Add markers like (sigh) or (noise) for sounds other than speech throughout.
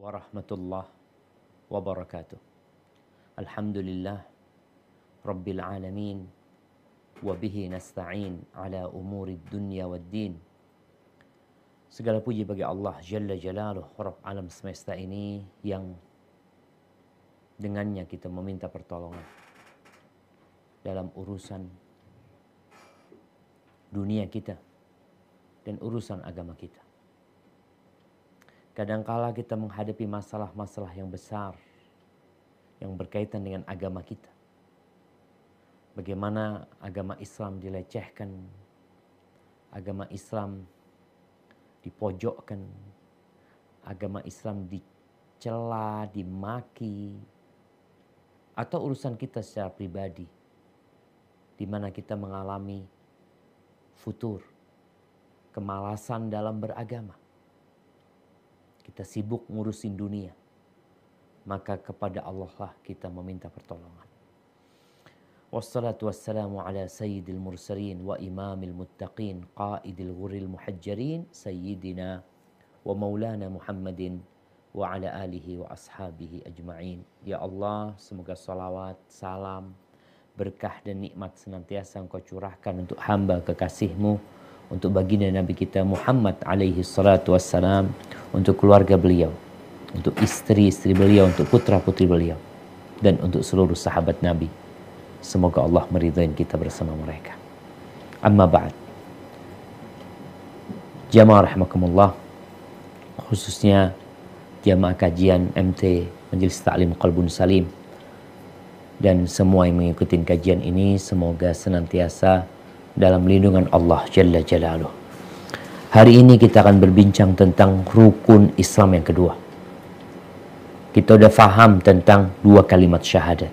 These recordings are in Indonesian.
warahmatullahi wabarakatuh. Alhamdulillah Rabbil alamin wa bihi nasta'in ala umuri dunya wad din. Segala puji bagi Allah Jalla Jalaluh, Rabb alam semesta ini yang dengannya kita meminta pertolongan dalam urusan dunia kita dan urusan agama kita. Kadangkala kita menghadapi masalah-masalah yang besar yang berkaitan dengan agama kita. Bagaimana agama Islam dilecehkan, agama Islam dipojokkan, agama Islam dicela, dimaki, atau urusan kita secara pribadi, di mana kita mengalami futur, kemalasan dalam beragama kita sibuk ngurusin dunia, maka kepada Allah lah kita meminta pertolongan. Wassalatu wassalamu ala sayyidil mursalin wa imamil muttaqin qaidil ghuril muhajjarin sayyidina wa maulana Muhammadin wa ala alihi wa ashabihi ajma'in. Ya Allah, semoga salawat, salam, berkah dan nikmat senantiasa engkau curahkan untuk hamba kekasihmu, untuk baginda Nabi kita Muhammad alaihi salatu wassalam, untuk keluarga beliau, untuk istri-istri beliau, untuk putra-putri beliau, dan untuk seluruh sahabat Nabi. Semoga Allah meridhai kita bersama mereka. Amma ba'd. Jamaah rahimakumullah, khususnya jamaah kajian MT Majelis Ta'lim Qalbun Salim dan semua yang mengikuti kajian ini semoga senantiasa dalam lindungan Allah Jalla Jalaluh. Hari ini kita akan berbincang tentang rukun Islam yang kedua. Kita udah faham tentang dua kalimat syahadat.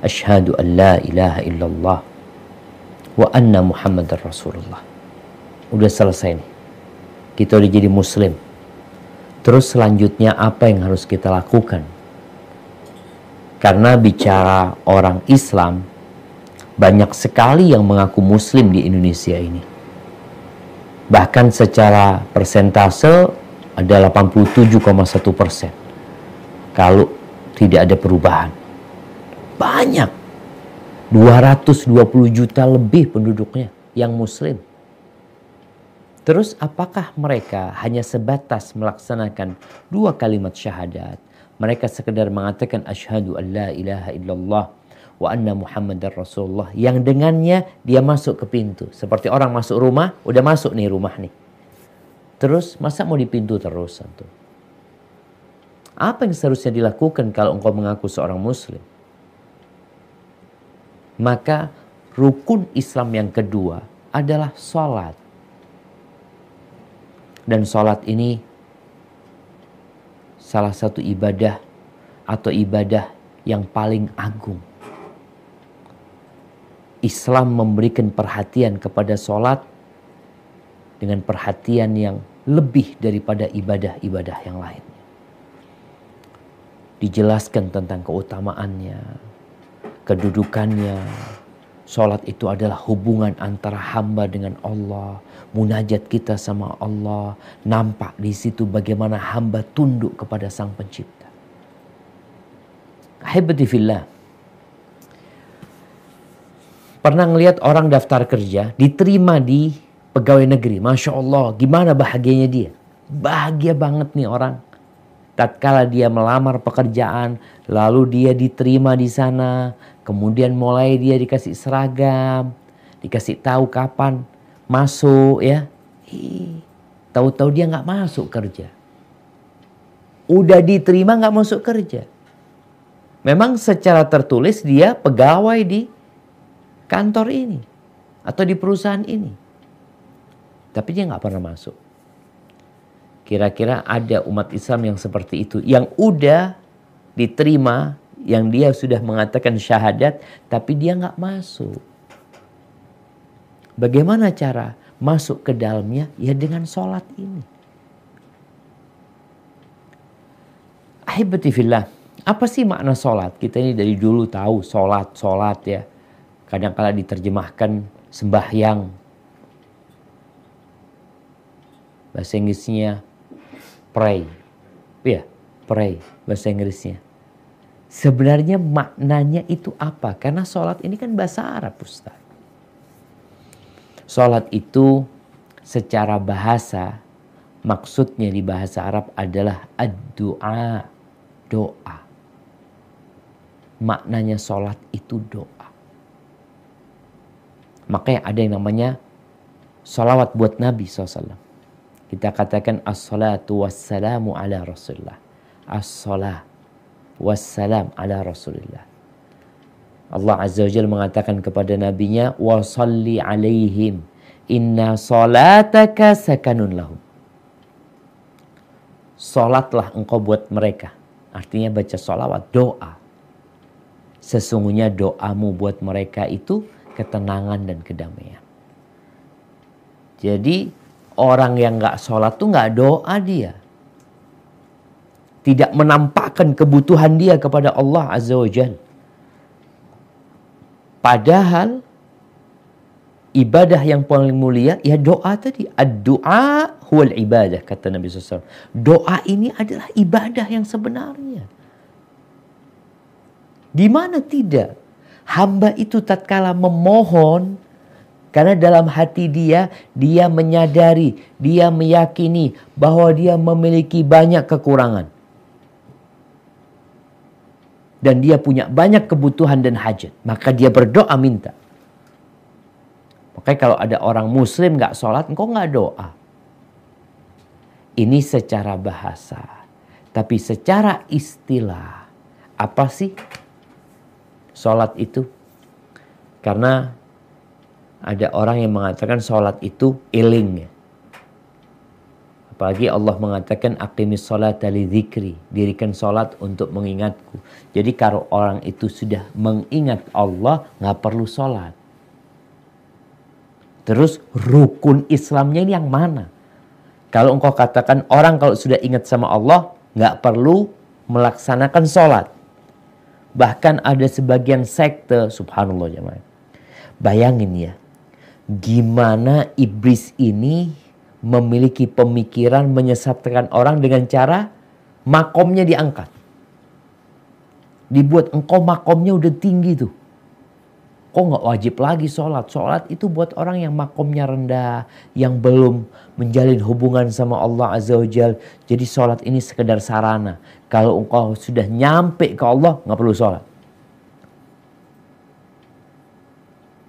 Ashhadu an la ilaha illallah wa anna Muhammadar Rasulullah. Udah selesai nih. Kita udah jadi muslim. Terus selanjutnya apa yang harus kita lakukan? Karena bicara orang Islam, banyak sekali yang mengaku muslim di Indonesia ini. Bahkan secara persentase ada 87,1 persen. Kalau tidak ada perubahan. Banyak. 220 juta lebih penduduknya yang muslim. Terus apakah mereka hanya sebatas melaksanakan dua kalimat syahadat? Mereka sekedar mengatakan asyhadu an la ilaha illallah wa anna Muhammadar Rasulullah yang dengannya dia masuk ke pintu. Seperti orang masuk rumah, udah masuk nih rumah nih. Terus masa mau di pintu terus Santu? Apa yang seharusnya dilakukan kalau engkau mengaku seorang muslim? Maka rukun Islam yang kedua adalah sholat. Dan sholat ini salah satu ibadah atau ibadah yang paling agung Islam memberikan perhatian kepada sholat dengan perhatian yang lebih daripada ibadah-ibadah yang lain. Dijelaskan tentang keutamaannya, kedudukannya. Sholat itu adalah hubungan antara hamba dengan Allah, munajat kita sama Allah. Nampak di situ bagaimana hamba tunduk kepada Sang Pencipta. Ahibati fillah. Pernah ngelihat orang daftar kerja diterima di pegawai negeri. Masya Allah, gimana bahagianya dia? Bahagia banget nih orang. Tatkala dia melamar pekerjaan, lalu dia diterima di sana, kemudian mulai dia dikasih seragam, dikasih tahu kapan masuk ya. Tahu-tahu dia nggak masuk kerja. Udah diterima nggak masuk kerja. Memang secara tertulis dia pegawai di kantor ini atau di perusahaan ini. Tapi dia nggak pernah masuk. Kira-kira ada umat Islam yang seperti itu, yang udah diterima, yang dia sudah mengatakan syahadat, tapi dia nggak masuk. Bagaimana cara masuk ke dalamnya? Ya dengan sholat ini. Ahibatifillah, apa sih makna sholat? Kita ini dari dulu tahu sholat, sholat ya kadang-kala diterjemahkan sembahyang. Bahasa Inggrisnya pray. Ya, pray bahasa Inggrisnya. Sebenarnya maknanya itu apa? Karena sholat ini kan bahasa Arab Ustaz. Sholat itu secara bahasa maksudnya di bahasa Arab adalah ad-du'a, doa. Maknanya sholat itu doa. Makanya ada yang namanya sholawat buat Nabi SAW. Kita katakan as-salatu wassalamu ala rasulullah. As-salat wassalam ala Rasulillah. Allah Azza wa Jalla mengatakan kepada nabinya wa salli alaihim inna salataka sakanun lahum. Salatlah engkau buat mereka. Artinya baca salawat, doa. Sesungguhnya doamu buat mereka itu ketenangan dan kedamaian. Jadi orang yang nggak sholat tuh nggak doa dia tidak menampakkan kebutuhan dia kepada Allah Azza wa Jal. Padahal ibadah yang paling mulia ya doa tadi. Ad-du'a huwal ibadah kata Nabi SAW. Doa ini adalah ibadah yang sebenarnya. Di mana tidak? Hamba itu tatkala memohon karena dalam hati dia, dia menyadari, dia meyakini bahwa dia memiliki banyak kekurangan dan dia punya banyak kebutuhan dan hajat, maka dia berdoa minta. Makanya kalau ada orang muslim nggak sholat, engkau nggak doa. Ini secara bahasa. Tapi secara istilah, apa sih sholat itu? Karena ada orang yang mengatakan sholat itu iling. Apalagi Allah mengatakan aqimis salat li dzikri, dirikan salat untuk mengingatku. Jadi kalau orang itu sudah mengingat Allah, nggak perlu salat. Terus rukun Islamnya ini yang mana? Kalau engkau katakan orang kalau sudah ingat sama Allah, nggak perlu melaksanakan sholat. Bahkan ada sebagian sekte, subhanallah jemaah. Bayangin ya, gimana iblis ini memiliki pemikiran menyesatkan orang dengan cara makomnya diangkat. Dibuat engkau makomnya udah tinggi tuh. Kok nggak wajib lagi sholat? Sholat itu buat orang yang makomnya rendah, yang belum menjalin hubungan sama Allah Azza wa Jal. Jadi sholat ini sekedar sarana. Kalau engkau sudah nyampe ke Allah, nggak perlu sholat.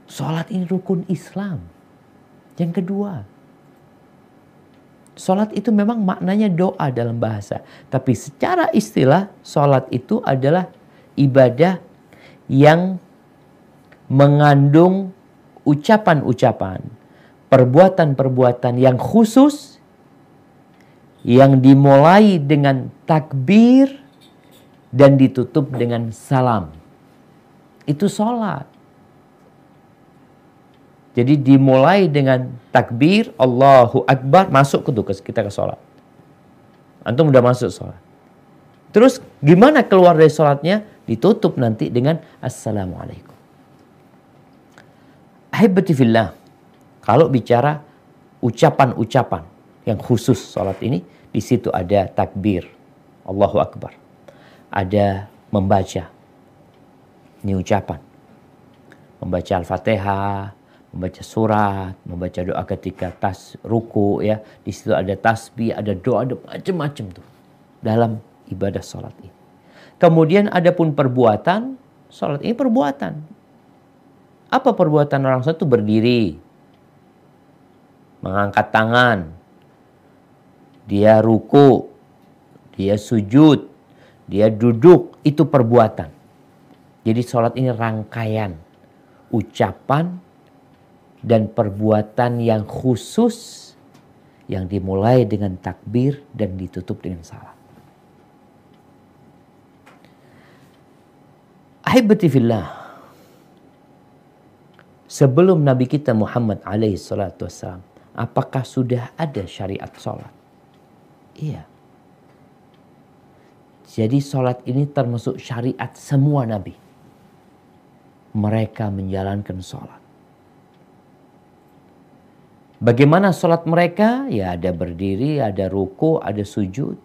Sholat ini rukun Islam. Yang kedua, Sholat itu memang maknanya doa dalam bahasa. Tapi secara istilah sholat itu adalah ibadah yang mengandung ucapan-ucapan, perbuatan-perbuatan yang khusus yang dimulai dengan takbir dan ditutup dengan salam. Itu sholat. Jadi dimulai dengan takbir Allahu Akbar masuk ke tuh kita ke sholat. Antum udah masuk sholat. Terus gimana keluar dari sholatnya? Ditutup nanti dengan Assalamualaikum. Ahibati fillah. Kalau bicara ucapan-ucapan yang khusus sholat ini, di situ ada takbir. Allahu Akbar. Ada membaca. Ini ucapan. Membaca Al-Fatihah, membaca surat, membaca doa ketika tas ruku ya. Di situ ada tasbih, ada doa, ada macam-macam tuh dalam ibadah sholat ini. Kemudian ada pun perbuatan, sholat ini perbuatan. Apa perbuatan orang itu berdiri, mengangkat tangan, dia ruku, dia sujud, dia duduk, itu perbuatan. Jadi sholat ini rangkaian ucapan dan perbuatan yang khusus yang dimulai dengan takbir dan ditutup dengan salam. Ahibati fillah. Sebelum Nabi kita Muhammad alaihi salatu wassalam, apakah sudah ada syariat sholat? Iya. Jadi sholat ini termasuk syariat semua Nabi. Mereka menjalankan sholat. Bagaimana sholat mereka? Ya ada berdiri, ada ruku, ada sujud.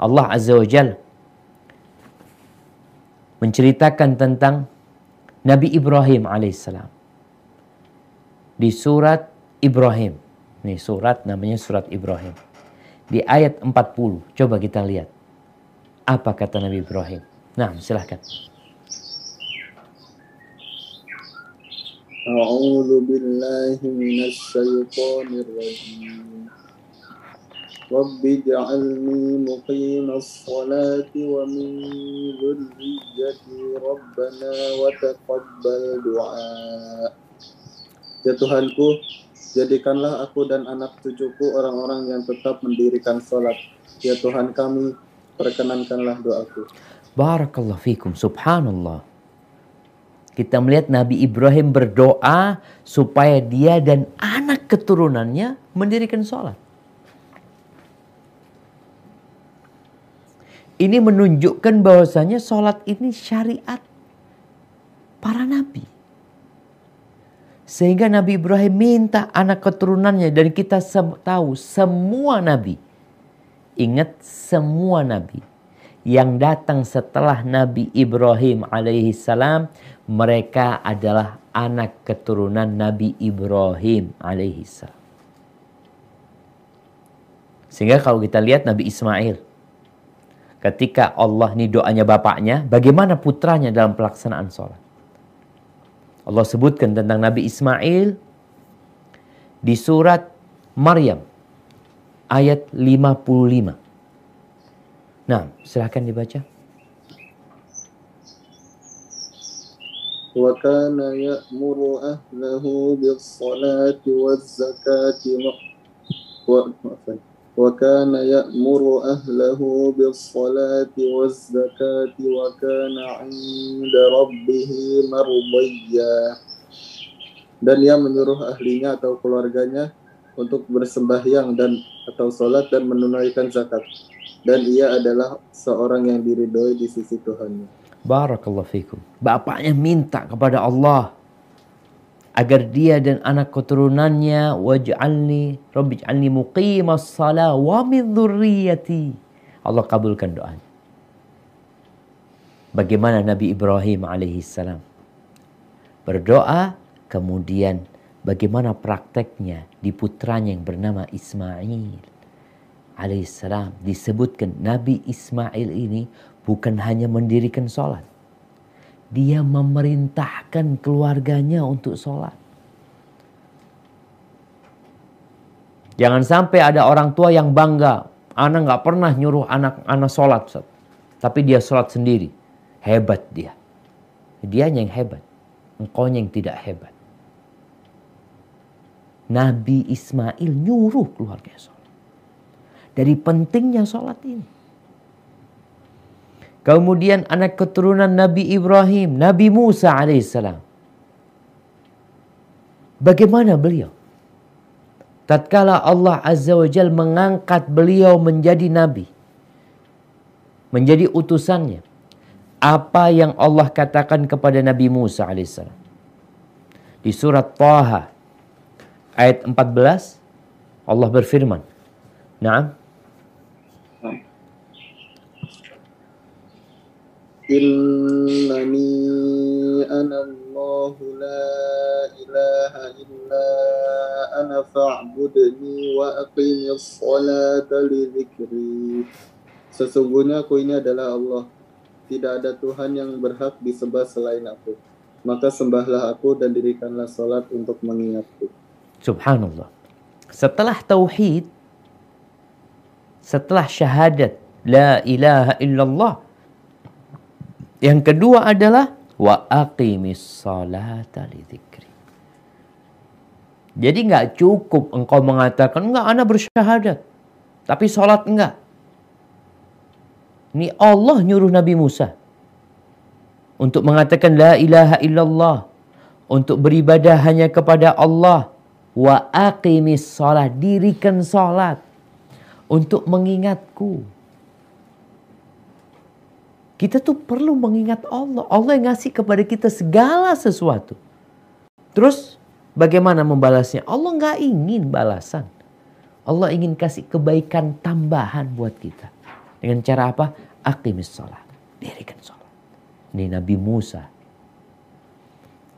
Allah Azza wa Jal menceritakan tentang Nabi Ibrahim alaihissalam. Di surat Ibrahim. Nih surat namanya surat Ibrahim. Di ayat 40. Coba kita lihat. Apa kata Nabi Ibrahim? Nah silahkan. أعوذ بالله من الشيطان الرجيم رب اجعلني مقيم الصلاة ومن ذريتي ربنا وتقبل دعاء Ya Tuhanku, jadikanlah aku dan anak cucuku orang-orang yang tetap mendirikan sholat. Ya Tuhan kami, perkenankanlah doaku. Barakallah fikum, subhanallah. Kita melihat Nabi Ibrahim berdoa supaya dia dan anak keturunannya mendirikan sholat. Ini menunjukkan bahwasanya sholat ini syariat para nabi. Sehingga Nabi Ibrahim minta anak keturunannya dan kita tahu semua nabi. Ingat semua nabi yang datang setelah Nabi Ibrahim alaihi salam mereka adalah anak keturunan Nabi Ibrahim alaihissalam. Sehingga kalau kita lihat Nabi Ismail, ketika Allah ini doanya bapaknya, bagaimana putranya dalam pelaksanaan sholat. Allah sebutkan tentang Nabi Ismail di surat Maryam ayat 55. Nah, silahkan dibaca. وكان يأمر أهله بالصلاة والزكاة وكان يأمر أهله بالصلاة والزكاة وكان عند ربه مرضيا dan ia menyuruh ahlinya atau keluarganya untuk bersembahyang dan atau sholat dan menunaikan zakat dan ia adalah seorang yang diridhoi di sisi Tuhannya. Barakallahu fikum. Bapaknya minta kepada Allah agar dia dan anak keturunannya waj'alni rabbij'alni muqimas salah wa min dzurriyyati. Allah kabulkan doanya. Bagaimana Nabi Ibrahim alaihissalam berdoa kemudian bagaimana prakteknya di putranya yang bernama Ismail alaihissalam disebutkan Nabi Ismail ini bukan hanya mendirikan sholat. Dia memerintahkan keluarganya untuk sholat. Jangan sampai ada orang tua yang bangga. Anak nggak pernah nyuruh anak-anak sholat. Tapi dia sholat sendiri. Hebat dia. Dia yang hebat. Engkau yang tidak hebat. Nabi Ismail nyuruh keluarga sholat. Dari pentingnya sholat ini. Kemudian anak keturunan Nabi Ibrahim, Nabi Musa alaihissalam. Bagaimana beliau? Tatkala Allah Azza wa Jal mengangkat beliau menjadi nabi. Menjadi utusannya. Apa yang Allah katakan kepada Nabi Musa alaihissalam. Di surat Taha ayat 14 Allah berfirman. Naam. إنني أنا الله لا إله إلا أنا فاعبدني وأقم الصلاة لذكري Sesungguhnya aku ini adalah Allah. Tidak ada Tuhan yang berhak disembah selain aku. Maka sembahlah aku dan dirikanlah salat untuk mengingatku. Subhanallah. Setelah tauhid, setelah syahadat la ilaha illallah, yang kedua adalah wa aqimis salata lidzikri. Jadi nggak cukup engkau mengatakan enggak anak bersyahadat. Tapi sholat enggak. Ini Allah nyuruh Nabi Musa. Untuk mengatakan la ilaha illallah. Untuk beribadah hanya kepada Allah. Wa aqimis salat. Dirikan salat. Untuk mengingatku. Kita tuh perlu mengingat Allah. Allah yang ngasih kepada kita segala sesuatu. Terus bagaimana membalasnya? Allah nggak ingin balasan. Allah ingin kasih kebaikan tambahan buat kita. Dengan cara apa? Aqimis sholat. Dirikan sholat. Ini Nabi Musa.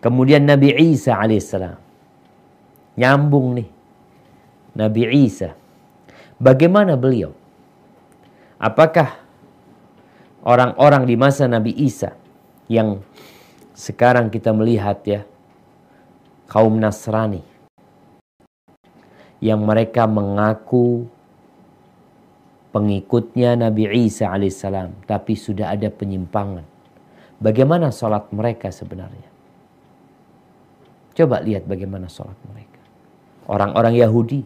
Kemudian Nabi Isa alaihissalam. Nyambung nih. Nabi Isa. Bagaimana beliau? Apakah orang-orang di masa Nabi Isa yang sekarang kita melihat ya kaum Nasrani yang mereka mengaku pengikutnya Nabi Isa alaihissalam, tapi sudah ada penyimpangan. Bagaimana sholat mereka sebenarnya? Coba lihat bagaimana sholat mereka. Orang-orang Yahudi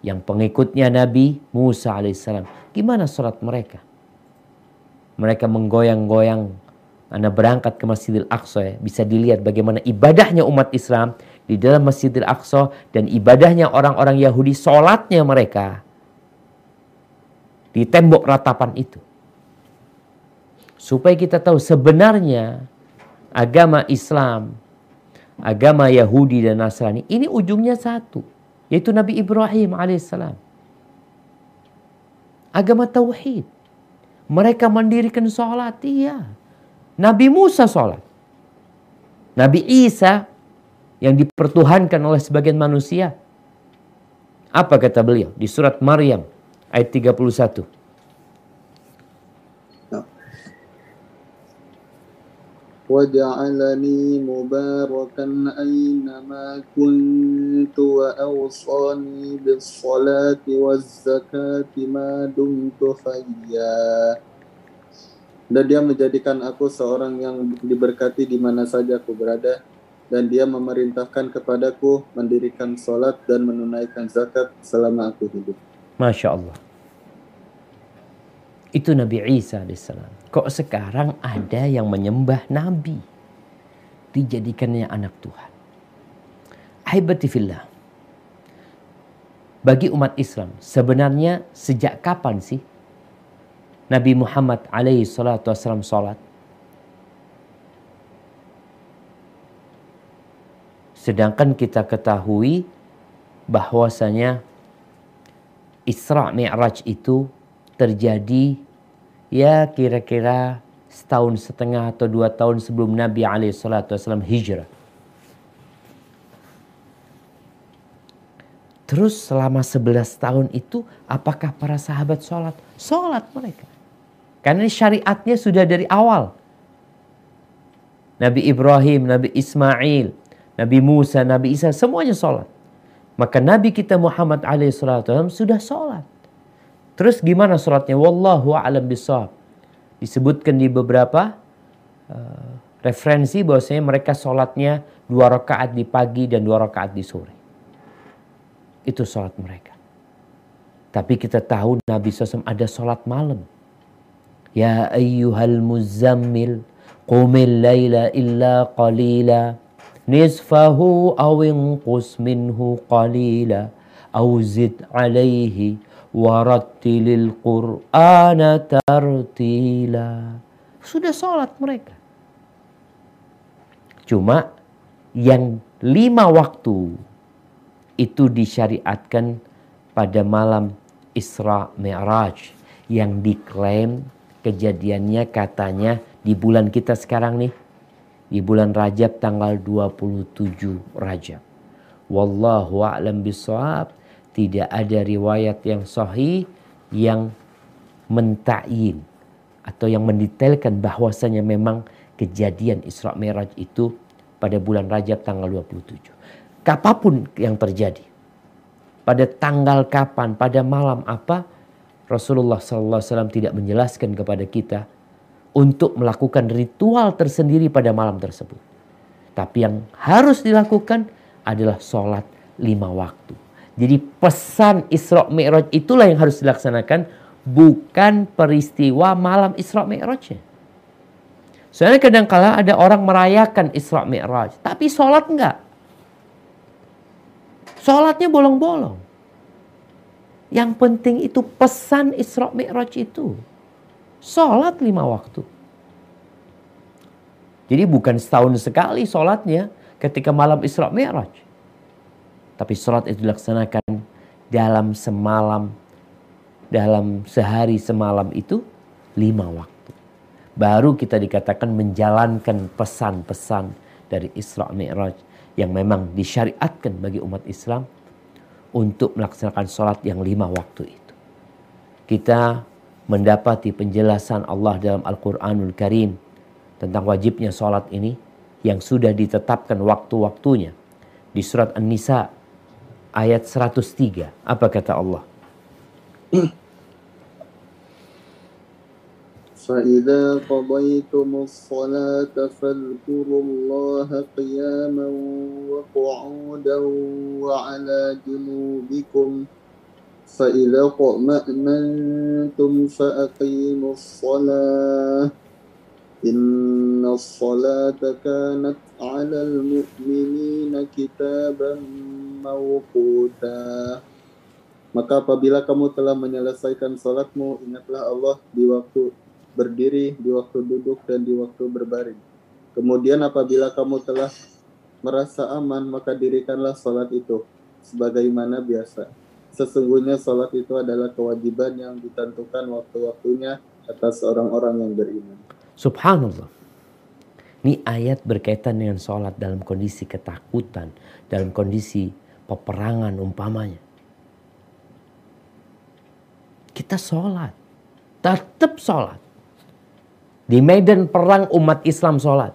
yang pengikutnya Nabi Musa alaihissalam, gimana sholat mereka? Mereka menggoyang-goyang. Anda berangkat ke Masjidil Aqsa ya, bisa dilihat bagaimana ibadahnya umat Islam di dalam Masjidil Aqsa dan ibadahnya orang-orang Yahudi, sholatnya mereka di tembok ratapan itu. Supaya kita tahu sebenarnya agama Islam, agama Yahudi dan Nasrani ini ujungnya satu, yaitu Nabi Ibrahim alaihissalam. Agama tauhid. Mereka mendirikan sholat, iya. Nabi Musa sholat. Nabi Isa yang dipertuhankan oleh sebagian manusia. Apa kata beliau di surat Maryam ayat 31. وجعلني مباركا أينما كنت وأوصاني بالصلاة والزكاة ما دمت حيا dan dia menjadikan aku seorang yang diberkati di mana saja aku berada dan dia memerintahkan kepadaku mendirikan sholat dan menunaikan zakat selama aku hidup. Masya Allah. Itu Nabi Isa alaihissalam. Kok sekarang ada yang menyembah Nabi. Dijadikannya anak Tuhan. Ahibatifillah. Bagi umat Islam, sebenarnya sejak kapan sih Nabi Muhammad alaihi salatu wassalam sholat? Sedangkan kita ketahui bahwasanya Isra Mi'raj itu terjadi ya kira-kira setahun setengah atau dua tahun sebelum Nabi SAW hijrah. Terus selama 11 tahun itu apakah para sahabat sholat? Sholat mereka. Karena ini syariatnya sudah dari awal. Nabi Ibrahim, Nabi Ismail, Nabi Musa, Nabi Isa semuanya sholat. Maka Nabi kita Muhammad alaihissalam sudah sholat. Terus gimana sholatnya? Wallahu a'lam bisawab. Disebutkan di beberapa uh, referensi bahwasanya mereka sholatnya dua rakaat di pagi dan dua rakaat di sore. Itu sholat mereka. Tapi kita tahu Nabi SAW ada sholat malam. Ya ayyuhal muzammil qumil layla illa qalila nisfahu aw inqus minhu qalila aw zid alaihi warattilil qur'ana tartila sudah sholat mereka cuma yang lima waktu itu disyariatkan pada malam Isra Mi'raj yang diklaim kejadiannya katanya di bulan kita sekarang nih di bulan Rajab tanggal 27 Rajab. Wallahu a'lam bishawab. Tidak ada riwayat yang sahih yang mentakyin atau yang mendetailkan bahwasanya memang kejadian Isra Mi'raj itu pada bulan Rajab tanggal 27. Kapapun yang terjadi. Pada tanggal kapan, pada malam apa, Rasulullah SAW tidak menjelaskan kepada kita untuk melakukan ritual tersendiri pada malam tersebut. Tapi yang harus dilakukan adalah sholat lima waktu. Jadi pesan Isra Mi'raj itulah yang harus dilaksanakan bukan peristiwa malam Isra Mi'rajnya. Soalnya kadang-kala ada orang merayakan Isra Mi'raj, tapi sholat enggak. Sholatnya bolong-bolong. Yang penting itu pesan Isra Mi'raj itu. Sholat lima waktu. Jadi bukan setahun sekali sholatnya ketika malam Isra Mi'raj. Tapi sholat itu dilaksanakan dalam semalam dalam sehari semalam itu lima waktu. Baru kita dikatakan menjalankan pesan-pesan dari Isra Mi'raj yang memang disyariatkan bagi umat Islam untuk melaksanakan sholat yang lima waktu itu. Kita mendapati penjelasan Allah dalam Al-Quranul Karim tentang wajibnya sholat ini yang sudah ditetapkan waktu-waktunya di surat An-Nisa ayat 103. Apa kata Allah? فإذا قضيتم الصلاة فاذكروا الله قياما وقعودا وعلى جنوبكم فإذا اطمأننتم فأقيموا الصلاة إن الصلاة كانت على المؤمنين كتابا mau kuda. Maka apabila kamu telah menyelesaikan sholatmu, ingatlah Allah di waktu berdiri, di waktu duduk, dan di waktu berbaring. Kemudian apabila kamu telah merasa aman, maka dirikanlah sholat itu sebagaimana biasa. Sesungguhnya sholat itu adalah kewajiban yang ditentukan waktu-waktunya atas orang-orang yang beriman. Subhanallah. Ini ayat berkaitan dengan sholat dalam kondisi ketakutan, dalam kondisi peperangan umpamanya. Kita sholat, tetap sholat. Di medan perang umat Islam sholat.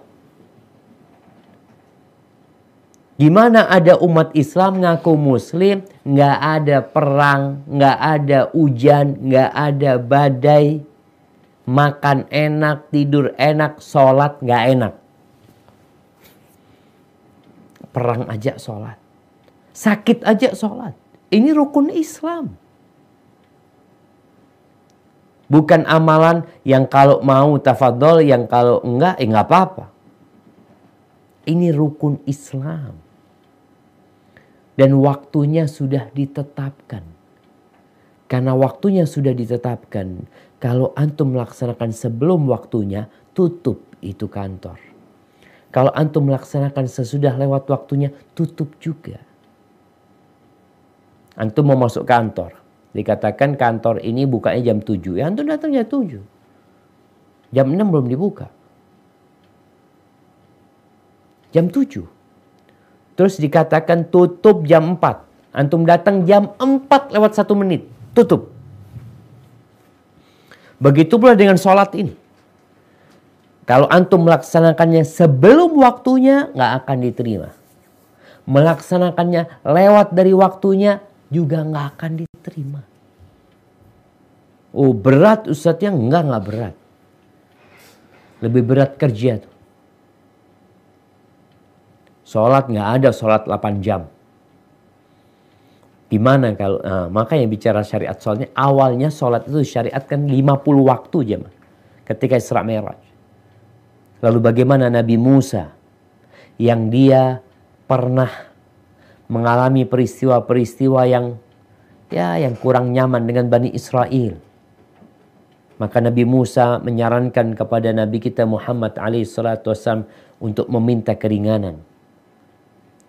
Di mana ada umat Islam ngaku muslim, nggak ada perang, nggak ada hujan, nggak ada badai, makan enak, tidur enak, sholat nggak enak. Perang aja sholat. Sakit aja sholat. Ini rukun Islam. Bukan amalan yang kalau mau tafadol, yang kalau enggak, eh enggak apa-apa. Ini rukun Islam. Dan waktunya sudah ditetapkan. Karena waktunya sudah ditetapkan. Kalau antum melaksanakan sebelum waktunya, tutup itu kantor. Kalau antum melaksanakan sesudah lewat waktunya, tutup juga. Antum mau masuk kantor. Dikatakan kantor ini bukanya jam 7. Ya antum datang jam 7. Jam 6 belum dibuka. Jam 7. Terus dikatakan tutup jam 4. Antum datang jam 4 lewat 1 menit. Tutup. Begitu pula dengan sholat ini. Kalau antum melaksanakannya sebelum waktunya nggak akan diterima. Melaksanakannya lewat dari waktunya juga nggak akan diterima. Oh berat Ustadznya? Enggak, nggak berat. Lebih berat kerja tuh. Sholat nggak ada sholat 8 jam. Gimana kalau, nah, makanya bicara syariat soalnya awalnya sholat itu syariatkan 50 waktu jam ketika Isra Mi'raj. Lalu bagaimana Nabi Musa yang dia pernah mengalami peristiwa-peristiwa yang ya yang kurang nyaman dengan Bani Israel. Maka Nabi Musa menyarankan kepada Nabi kita Muhammad alaihissalam untuk meminta keringanan.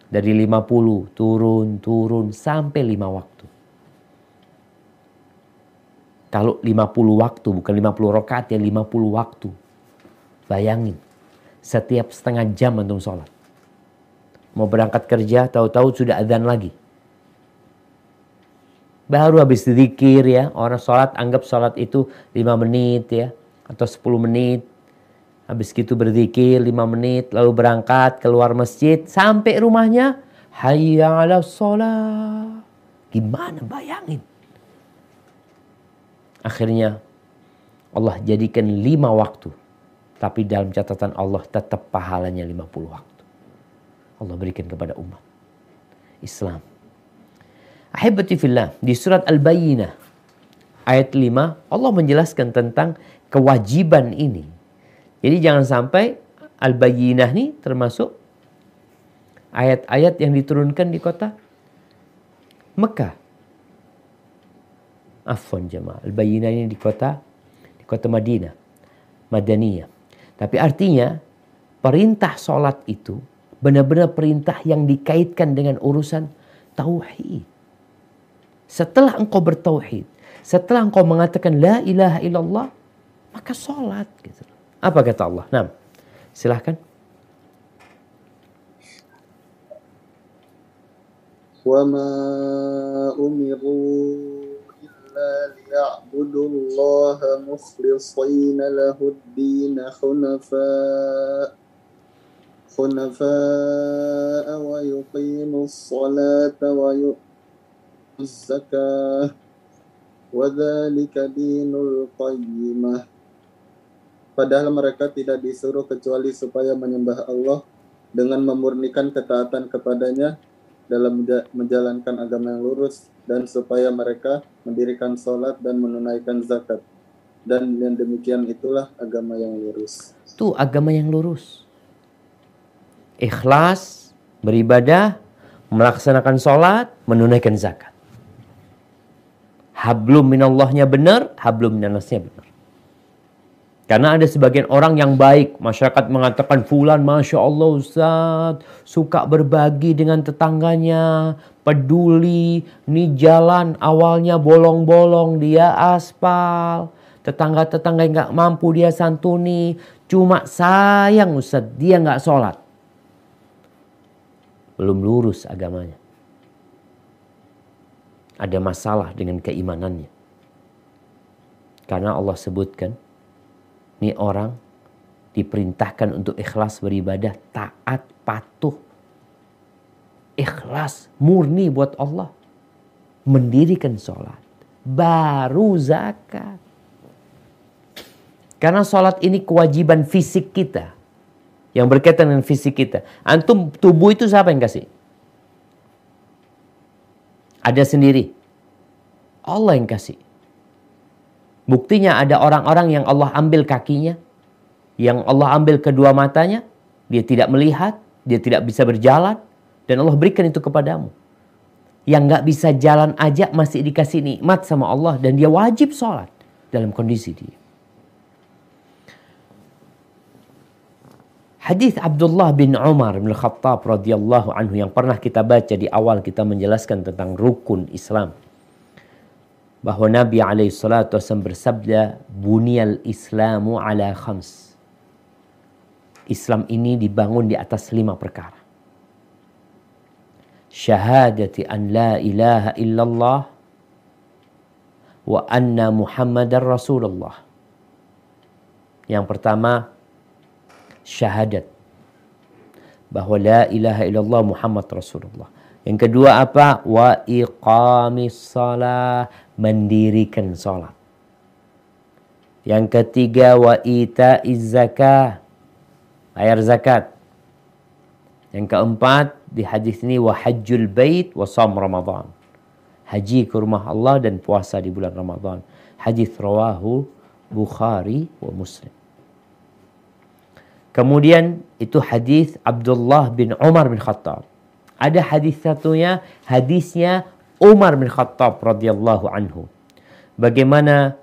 Dari 50 turun, turun sampai 5 waktu. Kalau 50 waktu, bukan 50 rakaat ya 50 waktu. Bayangin, setiap setengah jam antum sholat. Mau berangkat kerja, tahu-tahu sudah adzan lagi. Baru habis zikir ya, orang sholat anggap sholat itu 5 menit ya, atau 10 menit. Habis gitu berzikir 5 menit, lalu berangkat keluar masjid, sampai rumahnya, hayya ala sholat. Gimana bayangin? Akhirnya Allah jadikan lima waktu. Tapi dalam catatan Allah tetap pahalanya 50 waktu. Allah berikan kepada umat Islam. Ahibati fillah, di surat Al-Bayyinah ayat 5 Allah menjelaskan tentang kewajiban ini. Jadi jangan sampai Al-Bayyinah ini termasuk ayat-ayat yang diturunkan di kota Mekah. Afwan jemaah. Al-Bayyinah ini di kota di kota Madinah. Madaniyah. Tapi artinya perintah sholat itu benar-benar perintah yang dikaitkan dengan urusan tauhid. Setelah engkau bertauhid, Setelah engkau mengatakan la ilaha illallah, maka sholat. Gitu. Apa kata Allah? Nah, silahkan. وما أمروا إلا ليعبدوا الله مخلصين له الدين خنفاء خنفاء ويقيموا الصلاة ويؤتوا الزكاة وذلك دين القيمة Padahal mereka tidak disuruh kecuali supaya menyembah Allah dengan memurnikan ketaatan kepadanya dalam menjalankan agama yang lurus dan supaya mereka mendirikan sholat dan menunaikan zakat. Dan yang demikian itulah agama yang lurus. Itu agama yang lurus. Ikhlas, beribadah, melaksanakan sholat, menunaikan zakat. Hablum minallahnya benar, hablum minannasnya benar. Karena ada sebagian orang yang baik. Masyarakat mengatakan Fulan Masya Allah Ustaz. Suka berbagi dengan tetangganya. Peduli. Ini jalan awalnya bolong-bolong. Dia aspal. Tetangga-tetangga yang mampu dia santuni. Cuma sayang Ustaz. Dia gak sholat. Belum lurus agamanya. Ada masalah dengan keimanannya. Karena Allah sebutkan ini orang diperintahkan untuk ikhlas beribadah, taat, patuh. Ikhlas, murni buat Allah. Mendirikan sholat. Baru zakat. Karena sholat ini kewajiban fisik kita. Yang berkaitan dengan fisik kita. Antum tubuh itu siapa yang kasih? Ada sendiri. Allah yang kasih. Buktinya ada orang-orang yang Allah ambil kakinya, yang Allah ambil kedua matanya, dia tidak melihat, dia tidak bisa berjalan, dan Allah berikan itu kepadamu. Yang nggak bisa jalan aja masih dikasih nikmat sama Allah dan dia wajib sholat dalam kondisi dia. Hadis Abdullah bin Umar bin Khattab radhiyallahu anhu yang pernah kita baca di awal kita menjelaskan tentang rukun Islam. Bahwa Nabi SAW bersabda bunyal islamu ala khams. Islam ini dibangun di atas lima perkara. Syahadati an la ilaha illallah wa anna muhammadar rasulullah. Yang pertama syahadat bahwa la ilaha illallah muhammad rasulullah yang kedua apa? Wa iqamis salah. Mendirikan salat. Yang ketiga wa ita zakah. Bayar zakat. Yang keempat di hadis ini wa hajjul bait wa sam Ramadan. Haji ke rumah Allah dan puasa di bulan Ramadan. Hadis rawahu Bukhari wa Muslim. Kemudian itu hadis Abdullah bin Umar bin Khattab. Ada hadis satunya, hadisnya Umar bin Khattab radhiyallahu anhu. Bagaimana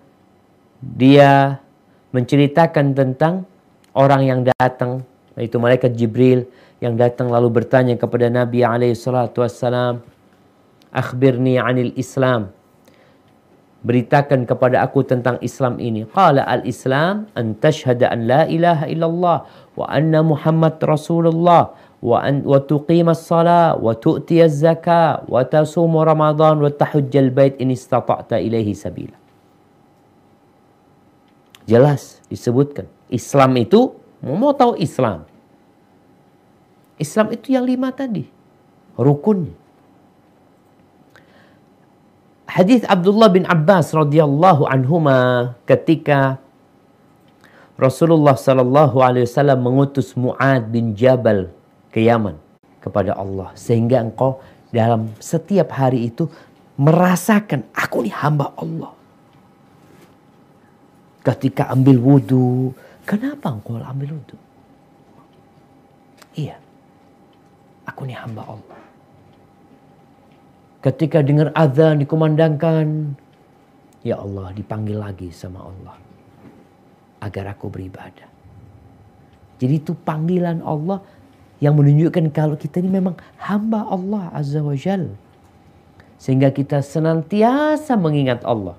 dia menceritakan tentang orang yang datang, yaitu malaikat Jibril yang datang lalu bertanya kepada Nabi alaihi salatu wassalam, "Akhbirni 'anil Islam." beritakan kepada aku tentang Islam ini. Qala al-Islam an tashhada an la ilaha illallah wa anna Muhammad Rasulullah wa an wa tuqima as-salah wa tu'ti az-zakah wa tasumu Ramadan wa tahujja al-bait in istata'ta ilaihi sabila. Jelas disebutkan. Islam itu mau tahu Islam. Islam itu yang lima tadi. Rukunnya. Hadis Abdullah bin Abbas radhiyallahu anhuma ketika Rasulullah sallallahu alaihi wasallam mengutus Muad bin Jabal ke Yaman kepada Allah sehingga engkau dalam setiap hari itu merasakan aku ini hamba Allah. Ketika ambil wudhu, kenapa engkau ambil wudhu? Iya, aku ini hamba Allah. Ketika dengar azan dikumandangkan, ya Allah dipanggil lagi sama Allah agar aku beribadah. Jadi itu panggilan Allah yang menunjukkan kalau kita ini memang hamba Allah Azza wa Jal. Sehingga kita senantiasa mengingat Allah.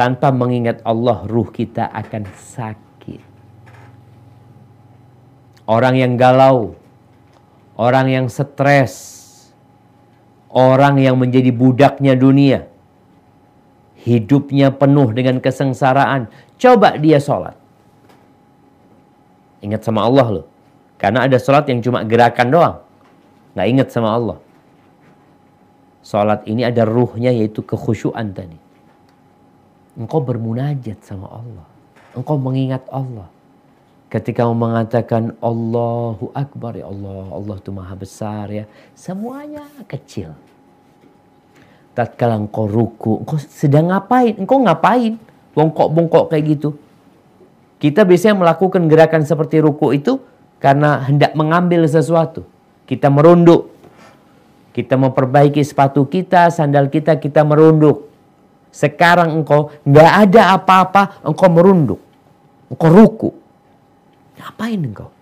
Tanpa mengingat Allah, ruh kita akan sakit. Orang yang galau, orang yang stres, orang yang menjadi budaknya dunia, hidupnya penuh dengan kesengsaraan. Coba dia sholat. Ingat sama Allah loh. Karena ada sholat yang cuma gerakan doang. Nggak ingat sama Allah. Sholat ini ada ruhnya yaitu kekhusyuan tadi. Engkau bermunajat sama Allah. Engkau mengingat Allah. Ketika mau mengatakan Allahu Akbar ya Allah. Allah itu maha besar ya. Semuanya kecil. Tatkala engkau ruku. Engkau sedang ngapain? Engkau ngapain? Bongkok-bongkok kayak gitu. Kita biasanya melakukan gerakan seperti ruku itu karena hendak mengambil sesuatu. Kita merunduk. Kita memperbaiki sepatu kita, sandal kita, kita merunduk. Sekarang engkau nggak ada apa-apa, engkau merunduk. Engkau ruku. Ngapain engkau?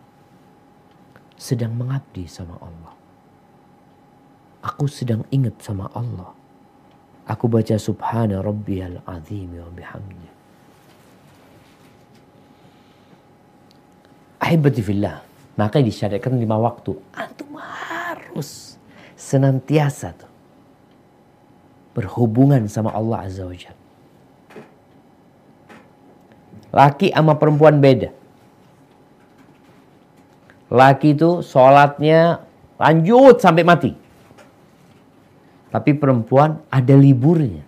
Sedang mengabdi sama Allah. Aku sedang ingat sama Allah. Aku baca subhana rabbiyal azim wa bihamdi. Ahibati fillah. Maka disyariatkan lima waktu. Antum harus senantiasa tuh berhubungan sama Allah Azza wa Jalla. Laki sama perempuan beda. Laki itu sholatnya lanjut sampai mati. Tapi perempuan ada liburnya.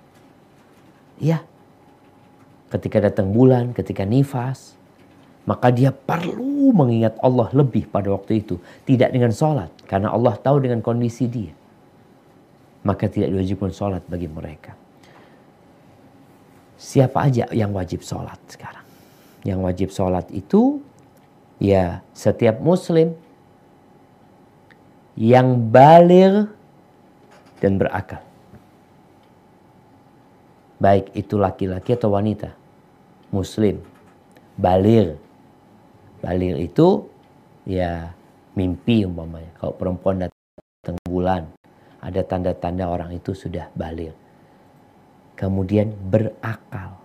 Iya. Ketika datang bulan, ketika nifas, maka dia perlu mengingat Allah lebih pada waktu itu. Tidak dengan sholat. Karena Allah tahu dengan kondisi dia. Maka tidak diwajibkan sholat bagi mereka. Siapa aja yang wajib sholat sekarang? Yang wajib sholat itu ya setiap muslim yang balir dan berakal. Baik itu laki-laki atau wanita. Muslim. Balir Balir itu ya mimpi umpamanya. Kalau perempuan datang bulan, ada tanda-tanda orang itu sudah balir. Kemudian berakal.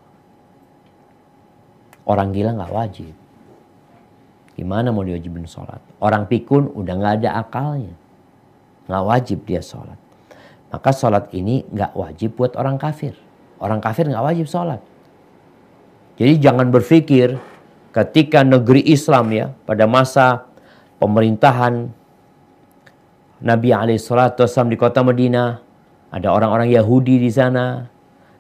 Orang gila nggak wajib. Gimana mau diwajibin sholat? Orang pikun udah nggak ada akalnya. Nggak wajib dia sholat. Maka sholat ini nggak wajib buat orang kafir. Orang kafir nggak wajib sholat. Jadi jangan berpikir ketika negeri Islam ya pada masa pemerintahan Nabi Alaihissalam di kota Madinah ada orang-orang Yahudi di sana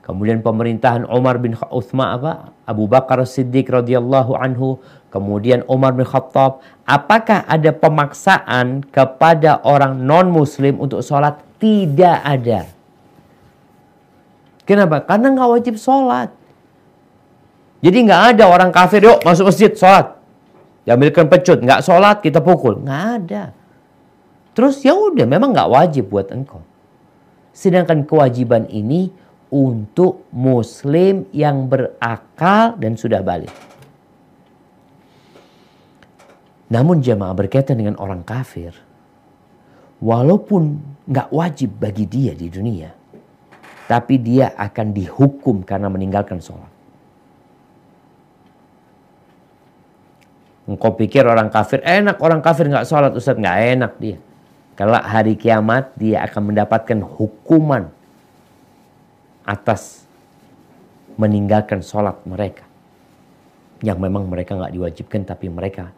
kemudian pemerintahan Umar bin Uthman apa Abu Bakar Siddiq radhiyallahu anhu kemudian Umar bin Khattab apakah ada pemaksaan kepada orang non muslim untuk sholat tidak ada kenapa karena nggak wajib sholat jadi nggak ada orang kafir, yuk masuk masjid, sholat. Diambilkan pecut, nggak sholat kita pukul. Nggak ada. Terus ya udah, memang nggak wajib buat engkau. Sedangkan kewajiban ini untuk muslim yang berakal dan sudah balik. Namun jemaah berkaitan dengan orang kafir, walaupun nggak wajib bagi dia di dunia, tapi dia akan dihukum karena meninggalkan sholat. Engkau pikir orang kafir enak, orang kafir nggak sholat Ustaz nggak enak dia. Kalau hari kiamat dia akan mendapatkan hukuman atas meninggalkan sholat mereka. Yang memang mereka nggak diwajibkan tapi mereka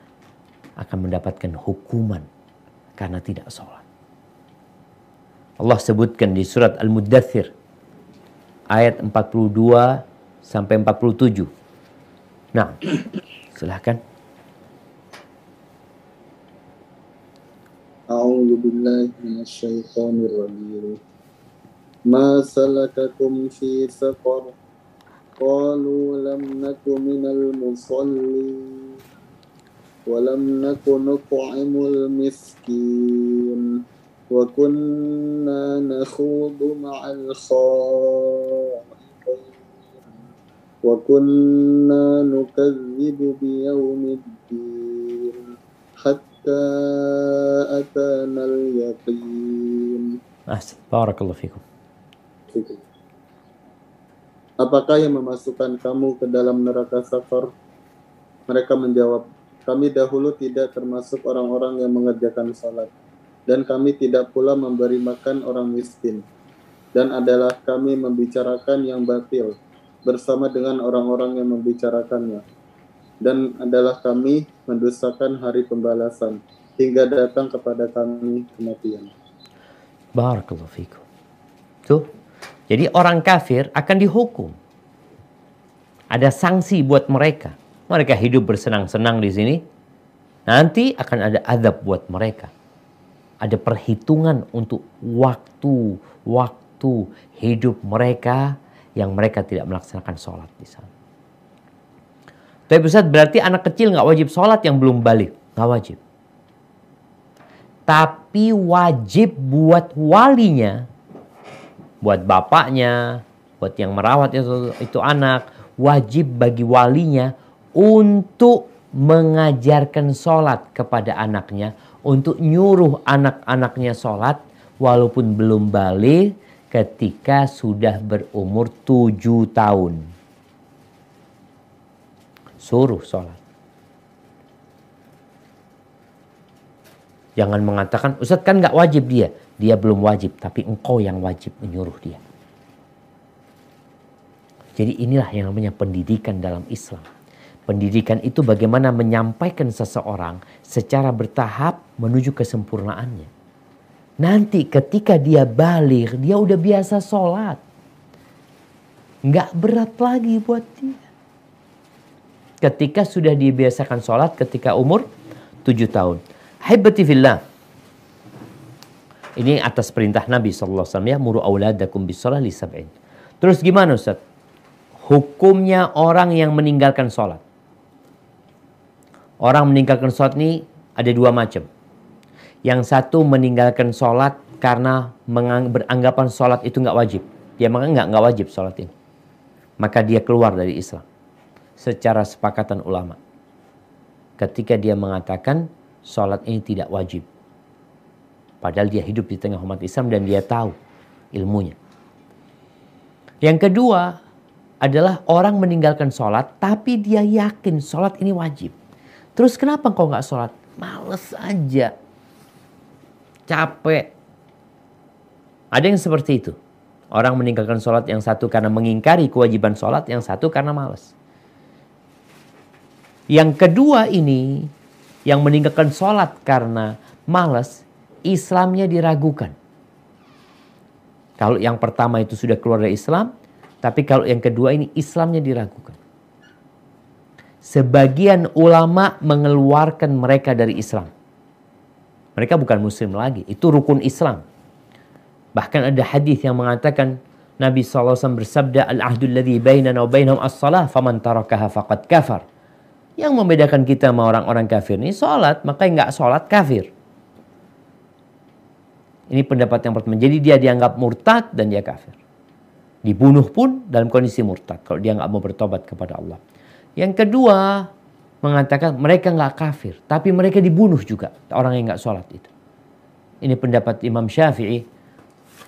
akan mendapatkan hukuman karena tidak sholat. Allah sebutkan di surat Al-Muddathir ayat 42 sampai 47. Nah, silahkan. أعوذ بالله من الشيطان الرجيم ما سلككم في سقر قالوا لم نك من المصلين ولم نك نطعم المسكين وكنا نخوض مع الخائضين وكنا نكذب بيوم الدين حتى حتى أتانا اليقين أحسن بارك الله فيكم apakah yang memasukkan kamu ke dalam neraka safar? Mereka menjawab, kami dahulu tidak termasuk orang-orang yang mengerjakan salat, dan kami tidak pula memberi makan orang miskin. Dan adalah kami membicarakan yang batil bersama dengan orang-orang yang membicarakannya. Dan adalah kami mendustakan hari pembalasan hingga datang kepada kami kematian. Barakallahu fikum. Tuh. Jadi orang kafir akan dihukum. Ada sanksi buat mereka. Mereka hidup bersenang-senang di sini. Nanti akan ada azab buat mereka. Ada perhitungan untuk waktu-waktu hidup mereka yang mereka tidak melaksanakan sholat di sana. Tapi Ustaz berarti anak kecil nggak wajib sholat yang belum balik. Nggak wajib. Tapi wajib buat walinya buat bapaknya, buat yang merawat itu, itu anak, wajib bagi walinya untuk mengajarkan sholat kepada anaknya, untuk nyuruh anak-anaknya sholat walaupun belum balik ketika sudah berumur tujuh tahun. Suruh sholat. Jangan mengatakan, Ustadz kan nggak wajib dia. Dia belum wajib, tapi engkau yang wajib menyuruh dia. Jadi inilah yang namanya pendidikan dalam Islam. Pendidikan itu bagaimana menyampaikan seseorang secara bertahap menuju kesempurnaannya. Nanti ketika dia balik, dia udah biasa sholat. Nggak berat lagi buat dia. Ketika sudah dibiasakan sholat ketika umur 7 tahun. Haibati fillah. Ini atas perintah Nabi SAW ya, muru li sab'in. Terus gimana Ustaz? Hukumnya orang yang meninggalkan sholat. Orang meninggalkan sholat ini ada dua macam. Yang satu meninggalkan sholat karena beranggapan sholat itu nggak wajib. Dia maka nggak nggak wajib sholat ini. Maka dia keluar dari Islam. Secara sepakatan ulama. Ketika dia mengatakan sholat ini tidak wajib Padahal dia hidup di tengah umat Islam dan dia tahu ilmunya. Yang kedua adalah orang meninggalkan sholat tapi dia yakin sholat ini wajib. Terus kenapa kau nggak sholat? Males aja. Capek. Ada yang seperti itu. Orang meninggalkan sholat yang satu karena mengingkari kewajiban sholat, yang satu karena males. Yang kedua ini, yang meninggalkan sholat karena males, Islamnya diragukan. Kalau yang pertama itu sudah keluar dari Islam, tapi kalau yang kedua ini Islamnya diragukan. Sebagian ulama mengeluarkan mereka dari Islam. Mereka bukan muslim lagi, itu rukun Islam. Bahkan ada hadis yang mengatakan Nabi SAW bersabda Al-ahdul ladhi bainana wa as-salah faman tarakaha faqad kafar. Yang membedakan kita sama orang-orang kafir ini sholat, maka nggak sholat kafir. Ini pendapat yang pertama. Jadi dia dianggap murtad dan dia kafir. Dibunuh pun dalam kondisi murtad kalau dia nggak mau bertobat kepada Allah. Yang kedua mengatakan mereka nggak kafir, tapi mereka dibunuh juga orang yang nggak sholat itu. Ini pendapat Imam Syafi'i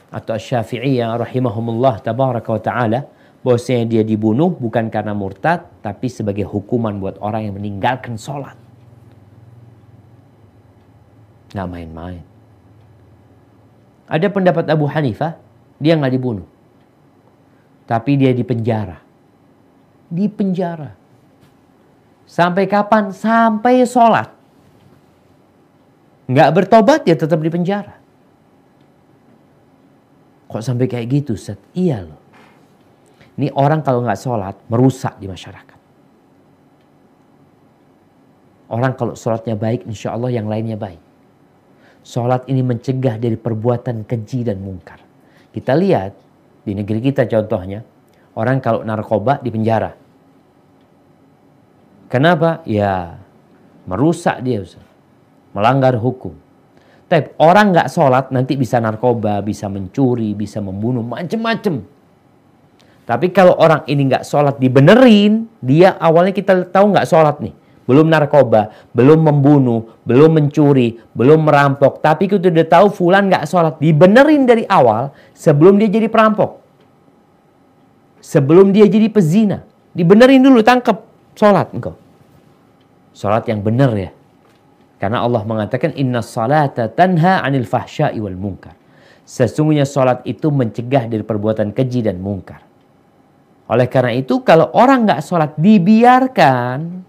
atau Syafi'iyah rahimahumullah tabaraka wa ta'ala bahwasanya dia dibunuh bukan karena murtad tapi sebagai hukuman buat orang yang meninggalkan sholat. Nggak main-main. Ada pendapat Abu Hanifah, dia nggak dibunuh. Tapi dia dipenjara. Dipenjara. Sampai kapan? Sampai sholat. Nggak bertobat, dia tetap dipenjara. Kok sampai kayak gitu, Ustaz? Iya loh. Ini orang kalau nggak sholat, merusak di masyarakat. Orang kalau sholatnya baik, insya Allah yang lainnya baik. Sholat ini mencegah dari perbuatan keji dan mungkar. Kita lihat di negeri kita contohnya, orang kalau narkoba di penjara. Kenapa? Ya merusak dia, Ustaz. melanggar hukum. Tapi orang nggak sholat nanti bisa narkoba, bisa mencuri, bisa membunuh, macem-macem. Tapi kalau orang ini nggak sholat dibenerin, dia awalnya kita tahu nggak sholat nih belum narkoba, belum membunuh, belum mencuri, belum merampok. Tapi kita udah tahu fulan gak sholat. Dibenerin dari awal sebelum dia jadi perampok. Sebelum dia jadi pezina. Dibenerin dulu, tangkap. Sholat engkau. Sholat yang benar ya. Karena Allah mengatakan inna salata tanha anil fahsya'i wal munkar. Sesungguhnya sholat itu mencegah dari perbuatan keji dan mungkar. Oleh karena itu kalau orang nggak sholat dibiarkan,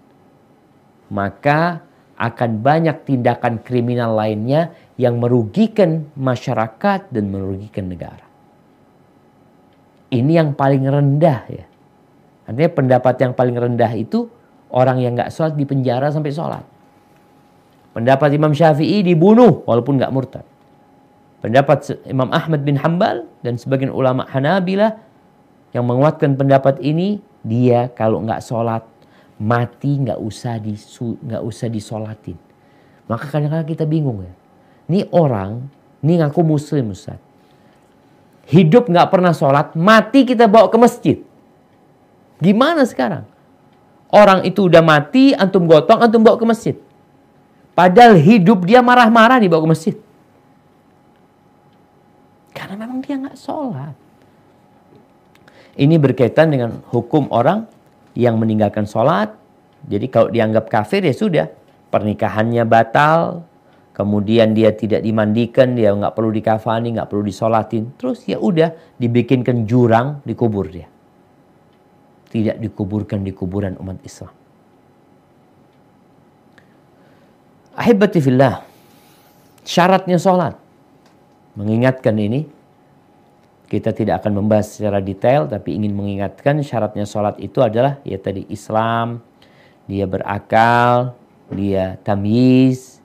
maka akan banyak tindakan kriminal lainnya yang merugikan masyarakat dan merugikan negara. Ini yang paling rendah ya. Artinya pendapat yang paling rendah itu orang yang nggak sholat di penjara sampai sholat. Pendapat Imam Syafi'i dibunuh walaupun nggak murtad. Pendapat Imam Ahmad bin Hambal dan sebagian ulama Hanabila yang menguatkan pendapat ini, dia kalau nggak sholat mati nggak usah di nggak usah disolatin. Maka kadang-kadang kita bingung ya. Ini orang, ini ngaku muslim Ustaz. Hidup nggak pernah sholat, mati kita bawa ke masjid. Gimana sekarang? Orang itu udah mati, antum gotong, antum bawa ke masjid. Padahal hidup dia marah-marah dibawa ke masjid. Karena memang dia nggak sholat. Ini berkaitan dengan hukum orang yang meninggalkan sholat. Jadi kalau dianggap kafir ya sudah. Pernikahannya batal. Kemudian dia tidak dimandikan, dia nggak perlu dikafani, nggak perlu disolatin. Terus ya udah dibikinkan jurang, dikubur dia. Tidak dikuburkan di kuburan umat Islam. Ahibati fillah. Syaratnya sholat. Mengingatkan ini. Kita tidak akan membahas secara detail. Tapi ingin mengingatkan syaratnya sholat itu adalah ya tadi Islam. Dia berakal. Dia tamyiz.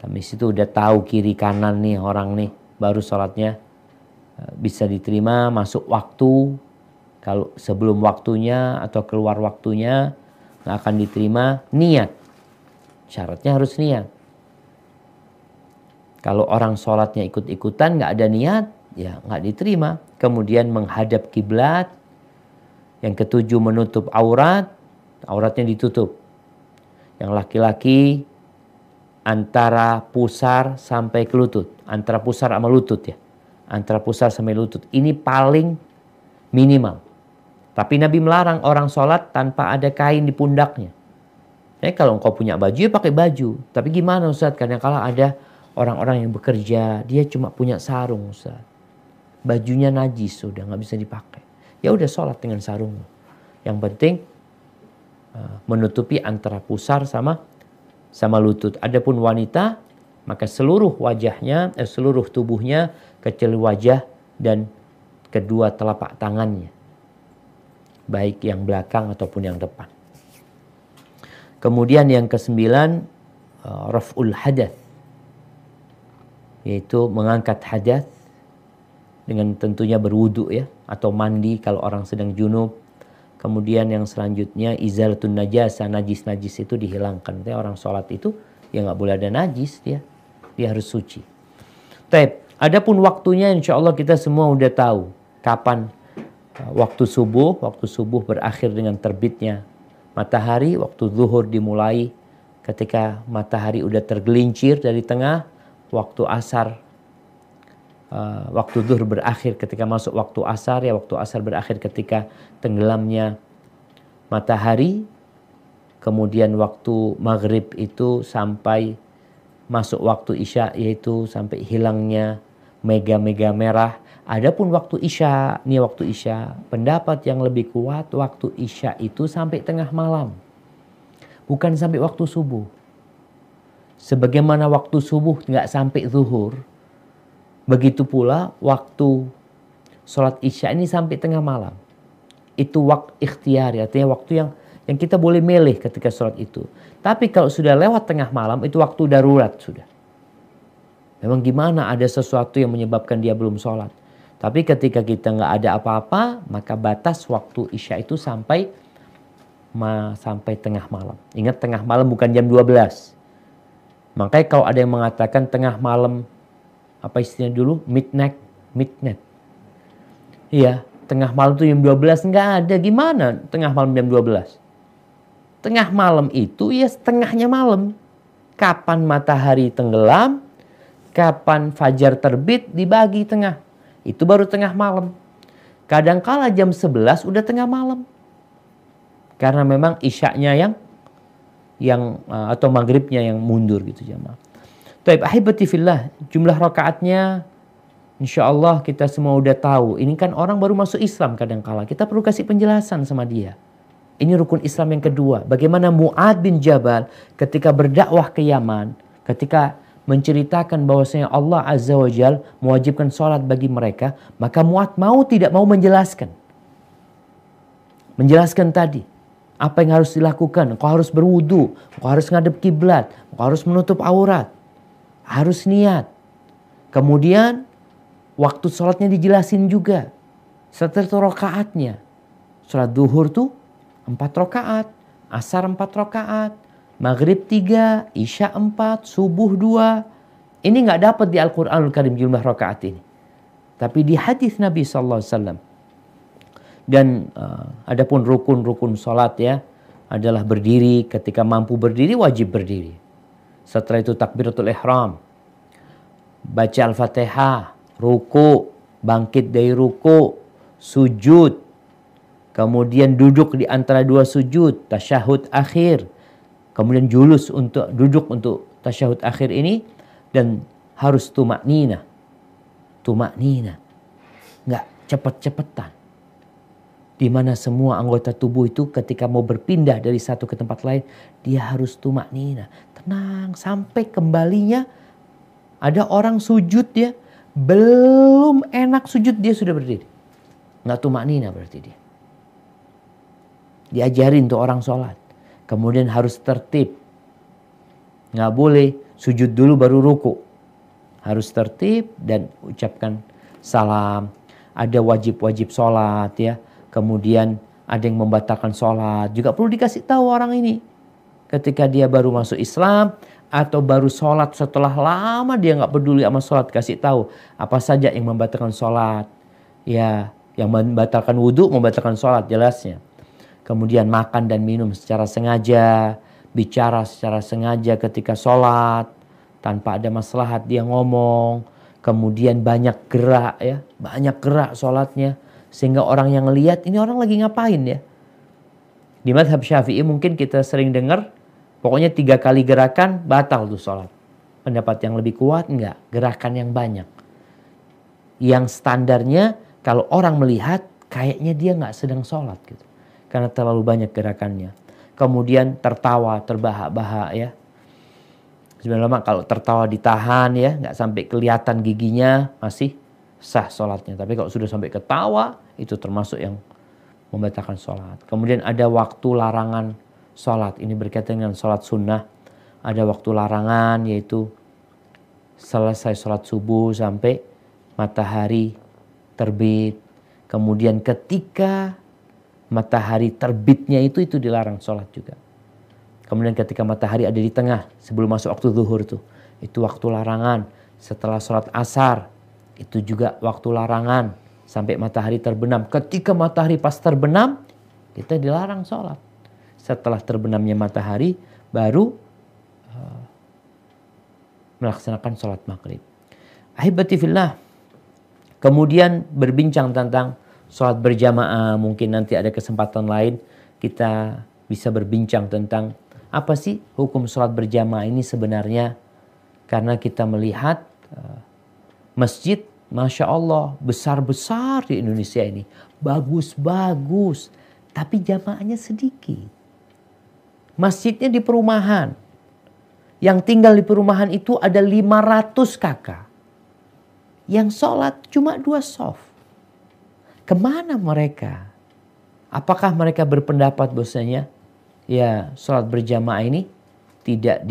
Tamyiz itu udah tahu kiri kanan nih orang nih. Baru sholatnya eh, bisa diterima masuk waktu. Kalau sebelum waktunya atau keluar waktunya nggak akan diterima niat Syaratnya harus niat. Kalau orang sholatnya ikut-ikutan nggak ada niat, ya nggak diterima. Kemudian menghadap kiblat. Yang ketujuh menutup aurat, auratnya ditutup. Yang laki-laki antara pusar sampai ke lutut, antara pusar sama lutut ya. Antara pusar sampai lutut. Ini paling minimal. Tapi Nabi melarang orang sholat tanpa ada kain di pundaknya. Eh kalau engkau punya baju ya pakai baju. Tapi gimana Ustaz? Karena kalau ada orang-orang yang bekerja, dia cuma punya sarung Ustaz. Bajunya najis sudah nggak bisa dipakai. Ya udah sholat dengan sarung. Yang penting uh, menutupi antara pusar sama sama lutut. Adapun wanita maka seluruh wajahnya, eh, seluruh tubuhnya kecuali wajah dan kedua telapak tangannya. Baik yang belakang ataupun yang depan. Kemudian yang kesembilan uh, raf'ul hadath yaitu mengangkat hadas dengan tentunya berwudu ya atau mandi kalau orang sedang junub. Kemudian yang selanjutnya izalatun najasa, najis-najis itu dihilangkan. Jadi orang sholat itu ya nggak boleh ada najis dia. Dia harus suci. Taib. Adapun waktunya insya Allah kita semua udah tahu kapan waktu subuh. Waktu subuh berakhir dengan terbitnya matahari waktu zuhur dimulai ketika matahari udah tergelincir dari tengah waktu asar uh, waktu zuhur berakhir ketika masuk waktu asar ya waktu asar berakhir ketika tenggelamnya matahari kemudian waktu maghrib itu sampai masuk waktu isya yaitu sampai hilangnya mega-mega merah Adapun waktu Isya, ini waktu Isya, pendapat yang lebih kuat waktu Isya itu sampai tengah malam. Bukan sampai waktu subuh. Sebagaimana waktu subuh nggak sampai zuhur, begitu pula waktu sholat Isya ini sampai tengah malam. Itu waktu ikhtiar, artinya waktu yang yang kita boleh milih ketika sholat itu. Tapi kalau sudah lewat tengah malam, itu waktu darurat sudah. Memang gimana ada sesuatu yang menyebabkan dia belum sholat. Tapi ketika kita nggak ada apa-apa, maka batas waktu isya itu sampai ma, sampai tengah malam. Ingat tengah malam bukan jam 12. Makanya kalau ada yang mengatakan tengah malam, apa istilahnya dulu? Midnight. Midnight. Iya, tengah malam itu jam 12 nggak ada. Gimana tengah malam jam 12? Tengah malam itu ya setengahnya malam. Kapan matahari tenggelam, kapan fajar terbit dibagi tengah itu baru tengah malam. Kadangkala jam 11 udah tengah malam. Karena memang isyaknya yang yang uh, atau maghribnya yang mundur gitu jamaah. Taib ahibati fillah, jumlah rakaatnya insya Allah kita semua udah tahu. Ini kan orang baru masuk Islam kadangkala. Kita perlu kasih penjelasan sama dia. Ini rukun Islam yang kedua. Bagaimana Mu'ad bin Jabal ketika berdakwah ke Yaman, ketika menceritakan bahwasanya Allah Azza wa Jal mewajibkan sholat bagi mereka, maka Muat mau tidak mau menjelaskan. Menjelaskan tadi apa yang harus dilakukan. Kau harus berwudu, kau harus ngadep kiblat, kau harus menutup aurat, harus niat. Kemudian waktu sholatnya dijelasin juga. Setelah itu rokaatnya. Sholat duhur tuh empat rokaat, asar empat rokaat, maghrib tiga, isya empat, subuh dua. Ini nggak dapat di Al-Quranul Karim jumlah rakaat ini. Tapi di hadis Nabi Sallallahu. Dan uh, adapun rukun-rukun sholat ya adalah berdiri ketika mampu berdiri wajib berdiri. Setelah itu takbiratul ihram. Baca Al-Fatihah, ruku, bangkit dari ruku, sujud. Kemudian duduk di antara dua sujud, tasyahud akhir kemudian julus untuk duduk untuk tasyahud akhir ini dan harus tumak nina tumak nina nggak cepet-cepetan. Di mana semua anggota tubuh itu ketika mau berpindah dari satu ke tempat lain dia harus tumak nina tenang sampai kembalinya ada orang sujud dia. Belum enak sujud dia sudah berdiri. Nggak tumak nina berarti dia. Diajarin tuh orang sholat Kemudian harus tertib. Nggak boleh sujud dulu baru ruku. Harus tertib dan ucapkan salam. Ada wajib-wajib sholat ya. Kemudian ada yang membatalkan sholat. Juga perlu dikasih tahu orang ini. Ketika dia baru masuk Islam atau baru sholat setelah lama dia nggak peduli sama sholat kasih tahu apa saja yang membatalkan sholat ya yang membatalkan wudhu membatalkan sholat jelasnya kemudian makan dan minum secara sengaja, bicara secara sengaja ketika sholat, tanpa ada maslahat dia ngomong, kemudian banyak gerak ya, banyak gerak sholatnya, sehingga orang yang ngelihat ini orang lagi ngapain ya. Di madhab syafi'i mungkin kita sering dengar, pokoknya tiga kali gerakan batal tuh sholat. Pendapat yang lebih kuat enggak, gerakan yang banyak. Yang standarnya kalau orang melihat kayaknya dia nggak sedang sholat gitu karena terlalu banyak gerakannya. Kemudian tertawa, terbahak-bahak ya. Sebenarnya kalau tertawa ditahan ya, nggak sampai kelihatan giginya masih sah sholatnya. Tapi kalau sudah sampai ketawa itu termasuk yang membatalkan sholat. Kemudian ada waktu larangan sholat. Ini berkaitan dengan sholat sunnah. Ada waktu larangan yaitu selesai sholat subuh sampai matahari terbit. Kemudian ketika matahari terbitnya itu itu dilarang sholat juga. Kemudian ketika matahari ada di tengah sebelum masuk waktu zuhur itu itu waktu larangan. Setelah sholat asar itu juga waktu larangan sampai matahari terbenam. Ketika matahari pas terbenam kita dilarang sholat. Setelah terbenamnya matahari baru uh, melaksanakan sholat maghrib. Ahibati fillah. Kemudian berbincang tentang sholat berjamaah mungkin nanti ada kesempatan lain kita bisa berbincang tentang apa sih hukum sholat berjamaah ini sebenarnya. Karena kita melihat uh, masjid Masya Allah besar-besar di Indonesia ini. Bagus-bagus tapi jamaahnya sedikit. Masjidnya di perumahan. Yang tinggal di perumahan itu ada 500 kakak. Yang sholat cuma dua soft Ke mana mereka? Apakah mereka berpendapat bahwasanya ya sholat berjamaah ini tidak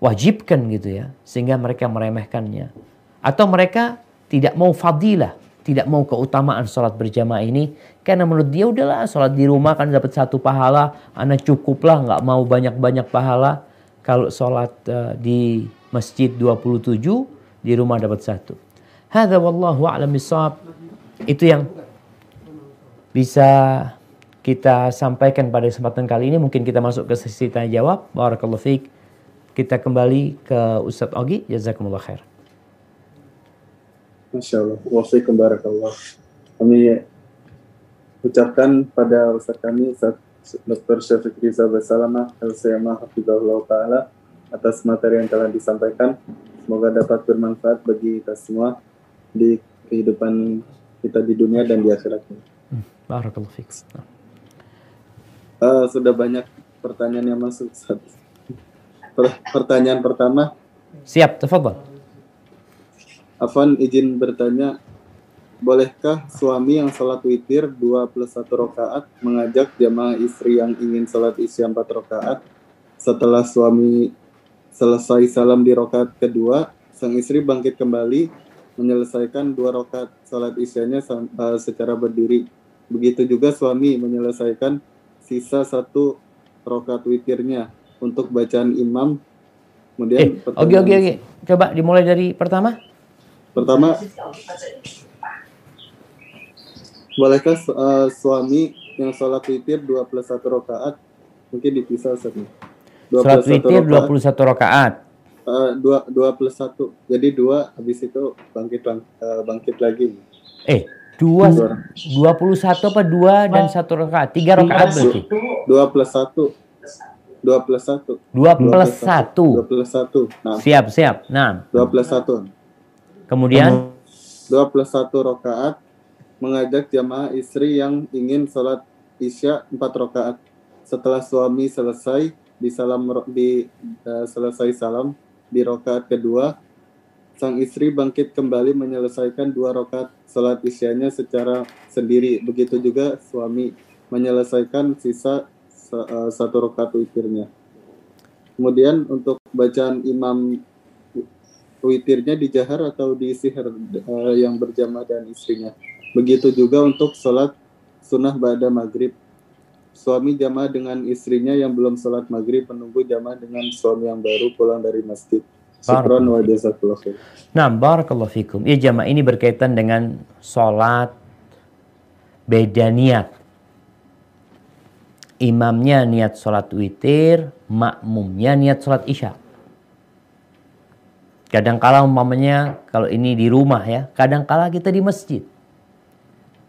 diwajibkan gitu ya sehingga mereka meremehkannya? Atau mereka tidak mau fadilah tidak mau keutamaan sholat berjamaah ini? Karena menurut dia udahlah sholat di rumah kan dapat satu pahala anak cukuplah nggak mau banyak-banyak pahala. Kalau sholat uh, di masjid 27 di rumah dapat satu. Hadza wallahu a'lam itu yang bisa kita sampaikan pada kesempatan kali ini. Mungkin kita masuk ke sesi tanya jawab. Barakallahu fiqh. Kita kembali ke Ustadz Ogi. Jazakumullah khair. Masya Allah. Wafikum barakallah. kami ucapkan pada Ustaz kami Dr. Syafiq Riza Basalamah LCMA Hafizahullah Ta'ala atas materi yang telah disampaikan. Semoga dapat bermanfaat bagi kita semua di kehidupan kita di dunia dan di akhirat. Hmm, barakallahu fiik. Uh, sudah banyak pertanyaan yang masuk. Pertanyaan pertama. Siap, tafadhal. Afan izin bertanya, bolehkah suami yang sholat witir 2 plus 1 rakaat mengajak jamaah istri yang ingin sholat isya 4 rakaat setelah suami selesai salam di rakaat kedua, sang istri bangkit kembali menyelesaikan dua rakaat sholat isyanya uh, secara berdiri. Begitu juga suami menyelesaikan sisa satu rakaat witirnya untuk bacaan imam. Kemudian eh, oke oke oke. Coba dimulai dari pertama. Pertama, bolehkah uh, suami yang sholat witir 2 plus 1 rakaat mungkin dipisah Ustaz? Sholat witir 21 rakaat. Uh, dua, dua plus satu. Jadi dua habis itu bangkit bang, uh, bangkit lagi. Eh, dua, dua puluh satu apa dua dan satu rakaat? Tiga rakaat berarti. Dua plus satu. Dua plus satu. Dua plus satu. Dua plus satu. Nah. Siap, siap. Nah. Dua plus satu. Kemudian? Dua plus satu rakaat mengajak jamaah istri yang ingin sholat isya empat rakaat. Setelah suami selesai di salam di uh, selesai salam di rokaat kedua sang istri bangkit kembali menyelesaikan dua rokaat salat isyanya secara sendiri. Begitu juga suami menyelesaikan sisa uh, satu rokaat witirnya. Kemudian untuk bacaan imam witirnya di jahar atau di sihir uh, yang berjamaah dan istrinya. Begitu juga untuk sholat sunnah pada maghrib suami jamaah dengan istrinya yang belum sholat maghrib menunggu jamaah dengan suami yang baru pulang dari masjid. Syukran wa jazakallah khair. Nah, barakallahu fikum. Ya jamaah ini berkaitan dengan sholat beda niat. Imamnya niat sholat witir, makmumnya niat sholat isya. Kadangkala umpamanya kalau ini di rumah ya, kadangkala kita di masjid.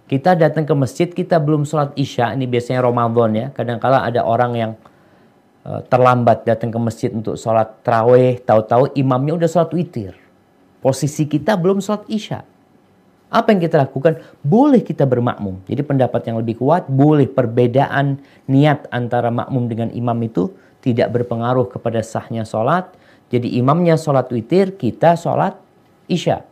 Kita datang ke masjid, kita belum sholat isya, ini biasanya Ramadan ya. Kadang-kala ada orang yang uh, terlambat datang ke masjid untuk sholat terawih, tahu-tahu imamnya udah sholat witir. Posisi kita belum sholat isya. Apa yang kita lakukan? Boleh kita bermakmum. Jadi pendapat yang lebih kuat, boleh perbedaan niat antara makmum dengan imam itu tidak berpengaruh kepada sahnya sholat. Jadi imamnya sholat witir, kita sholat isya.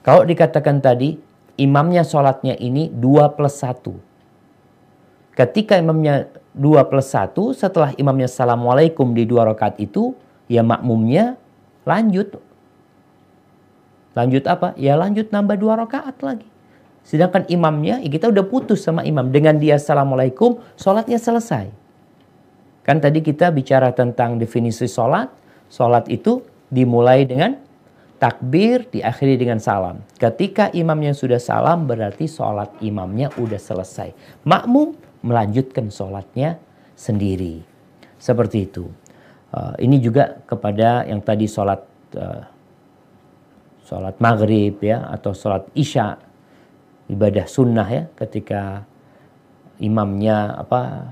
Kalau dikatakan tadi, imamnya sholatnya ini 2 plus 1. Ketika imamnya 2 plus 1, setelah imamnya Assalamualaikum di dua rakaat itu, ya makmumnya lanjut. Lanjut apa? Ya lanjut nambah dua rakaat lagi. Sedangkan imamnya, ya kita udah putus sama imam. Dengan dia Assalamualaikum, sholatnya selesai. Kan tadi kita bicara tentang definisi sholat. Sholat itu dimulai dengan takbir diakhiri dengan salam. Ketika imamnya sudah salam berarti sholat imamnya sudah selesai. Makmum melanjutkan sholatnya sendiri. Seperti itu. Uh, ini juga kepada yang tadi sholat uh, sholat maghrib ya atau sholat isya ibadah sunnah ya ketika imamnya apa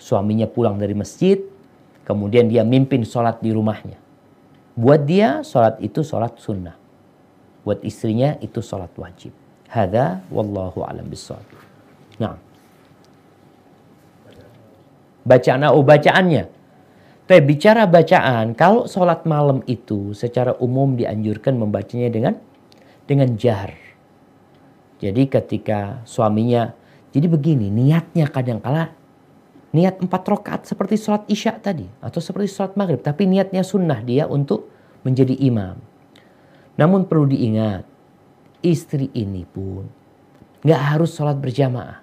suaminya pulang dari masjid kemudian dia mimpin sholat di rumahnya Buat dia sholat itu sholat sunnah. Buat istrinya itu sholat wajib. Hada wallahu alam bisawab. Nah. Bacaan, oh bacaannya. Tapi bicara bacaan, kalau sholat malam itu secara umum dianjurkan membacanya dengan dengan jar. Jadi ketika suaminya, jadi begini niatnya kadang kala niat empat rakaat seperti sholat isya tadi atau seperti sholat maghrib tapi niatnya sunnah dia untuk menjadi imam. Namun perlu diingat istri ini pun nggak harus sholat berjamaah.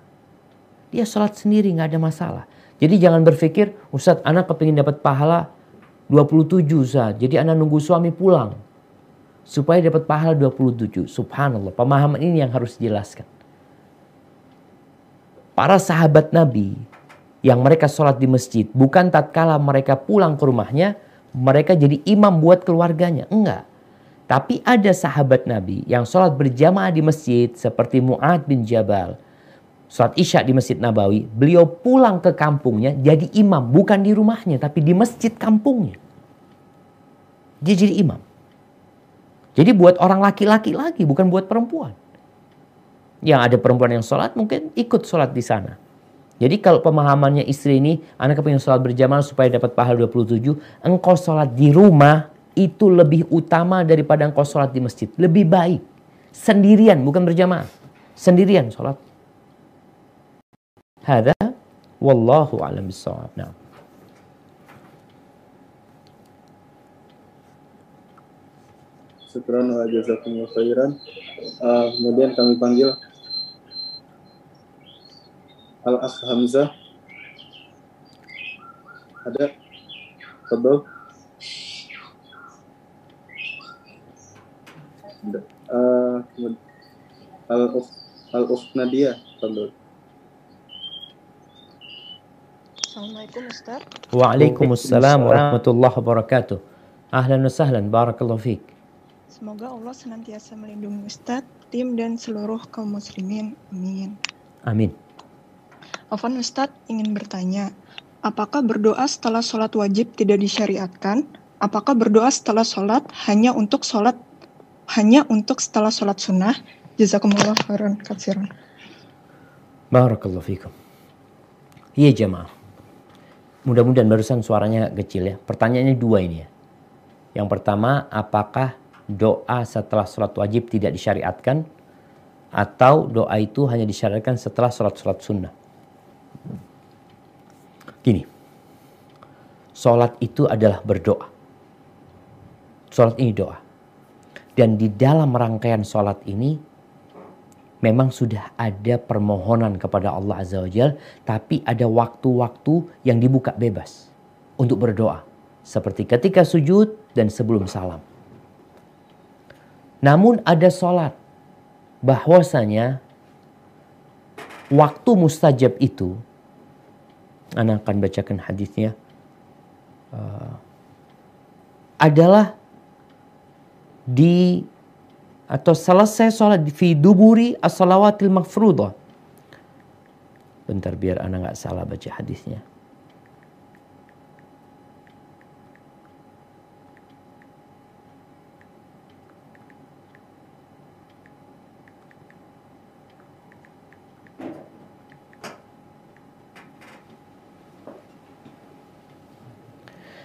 Dia sholat sendiri nggak ada masalah. Jadi jangan berpikir Ustadz anak kepingin dapat pahala 27 Ustadz jadi anak nunggu suami pulang. Supaya dapat pahala 27 subhanallah pemahaman ini yang harus dijelaskan. Para sahabat Nabi yang mereka sholat di masjid. Bukan tatkala mereka pulang ke rumahnya, mereka jadi imam buat keluarganya. Enggak. Tapi ada sahabat Nabi yang sholat berjamaah di masjid seperti Mu'ad bin Jabal. Sholat isya di Masjid Nabawi, beliau pulang ke kampungnya jadi imam. Bukan di rumahnya, tapi di masjid kampungnya. Dia jadi imam. Jadi buat orang laki-laki lagi, bukan buat perempuan. Yang ada perempuan yang sholat mungkin ikut sholat di sana. Jadi kalau pemahamannya istri ini, anak kepingin sholat berjamaah supaya dapat pahala 27, engkau sholat di rumah itu lebih utama daripada engkau sholat di masjid. Lebih baik. Sendirian, bukan berjamaah. Sendirian sholat. Hada wallahu alam bisawab. Nah. Syukran wa jazakumullah khairan. Uh, kemudian kami panggil Al-Akh Hamzah. Ada? Tadol? Uh, Al-Ukh Al-Ukh Nadia. Tadol. Assalamualaikum Ustaz. Waalaikumsalam warahmatullahi wabarakatuh. Ahlan wa sahlan, barakallahu fiik. Semoga Allah senantiasa melindungi Ustadz, tim dan seluruh kaum muslimin. Amin. Amin. Afan Ustadz ingin bertanya, apakah berdoa setelah sholat wajib tidak disyariatkan? Apakah berdoa setelah sholat hanya untuk sholat hanya untuk setelah sholat sunnah? Jazakumullah khairan katsiran. Barakallahu fikum. Iya jemaah. Mudah-mudahan barusan suaranya kecil ya. Pertanyaannya dua ini ya. Yang pertama, apakah doa setelah sholat wajib tidak disyariatkan? Atau doa itu hanya disyariatkan setelah sholat-sholat sunnah? Gini, sholat itu adalah berdoa. Sholat ini doa. Dan di dalam rangkaian sholat ini memang sudah ada permohonan kepada Allah Azza wa Jal, tapi ada waktu-waktu yang dibuka bebas untuk berdoa. Seperti ketika sujud dan sebelum salam. Namun ada sholat. Bahwasanya waktu mustajab itu, anak akan bacakan hadisnya, uh, adalah di atau selesai sholat fi duburi as-salawatil mafruḍah. Bentar biar anak nggak salah baca hadisnya.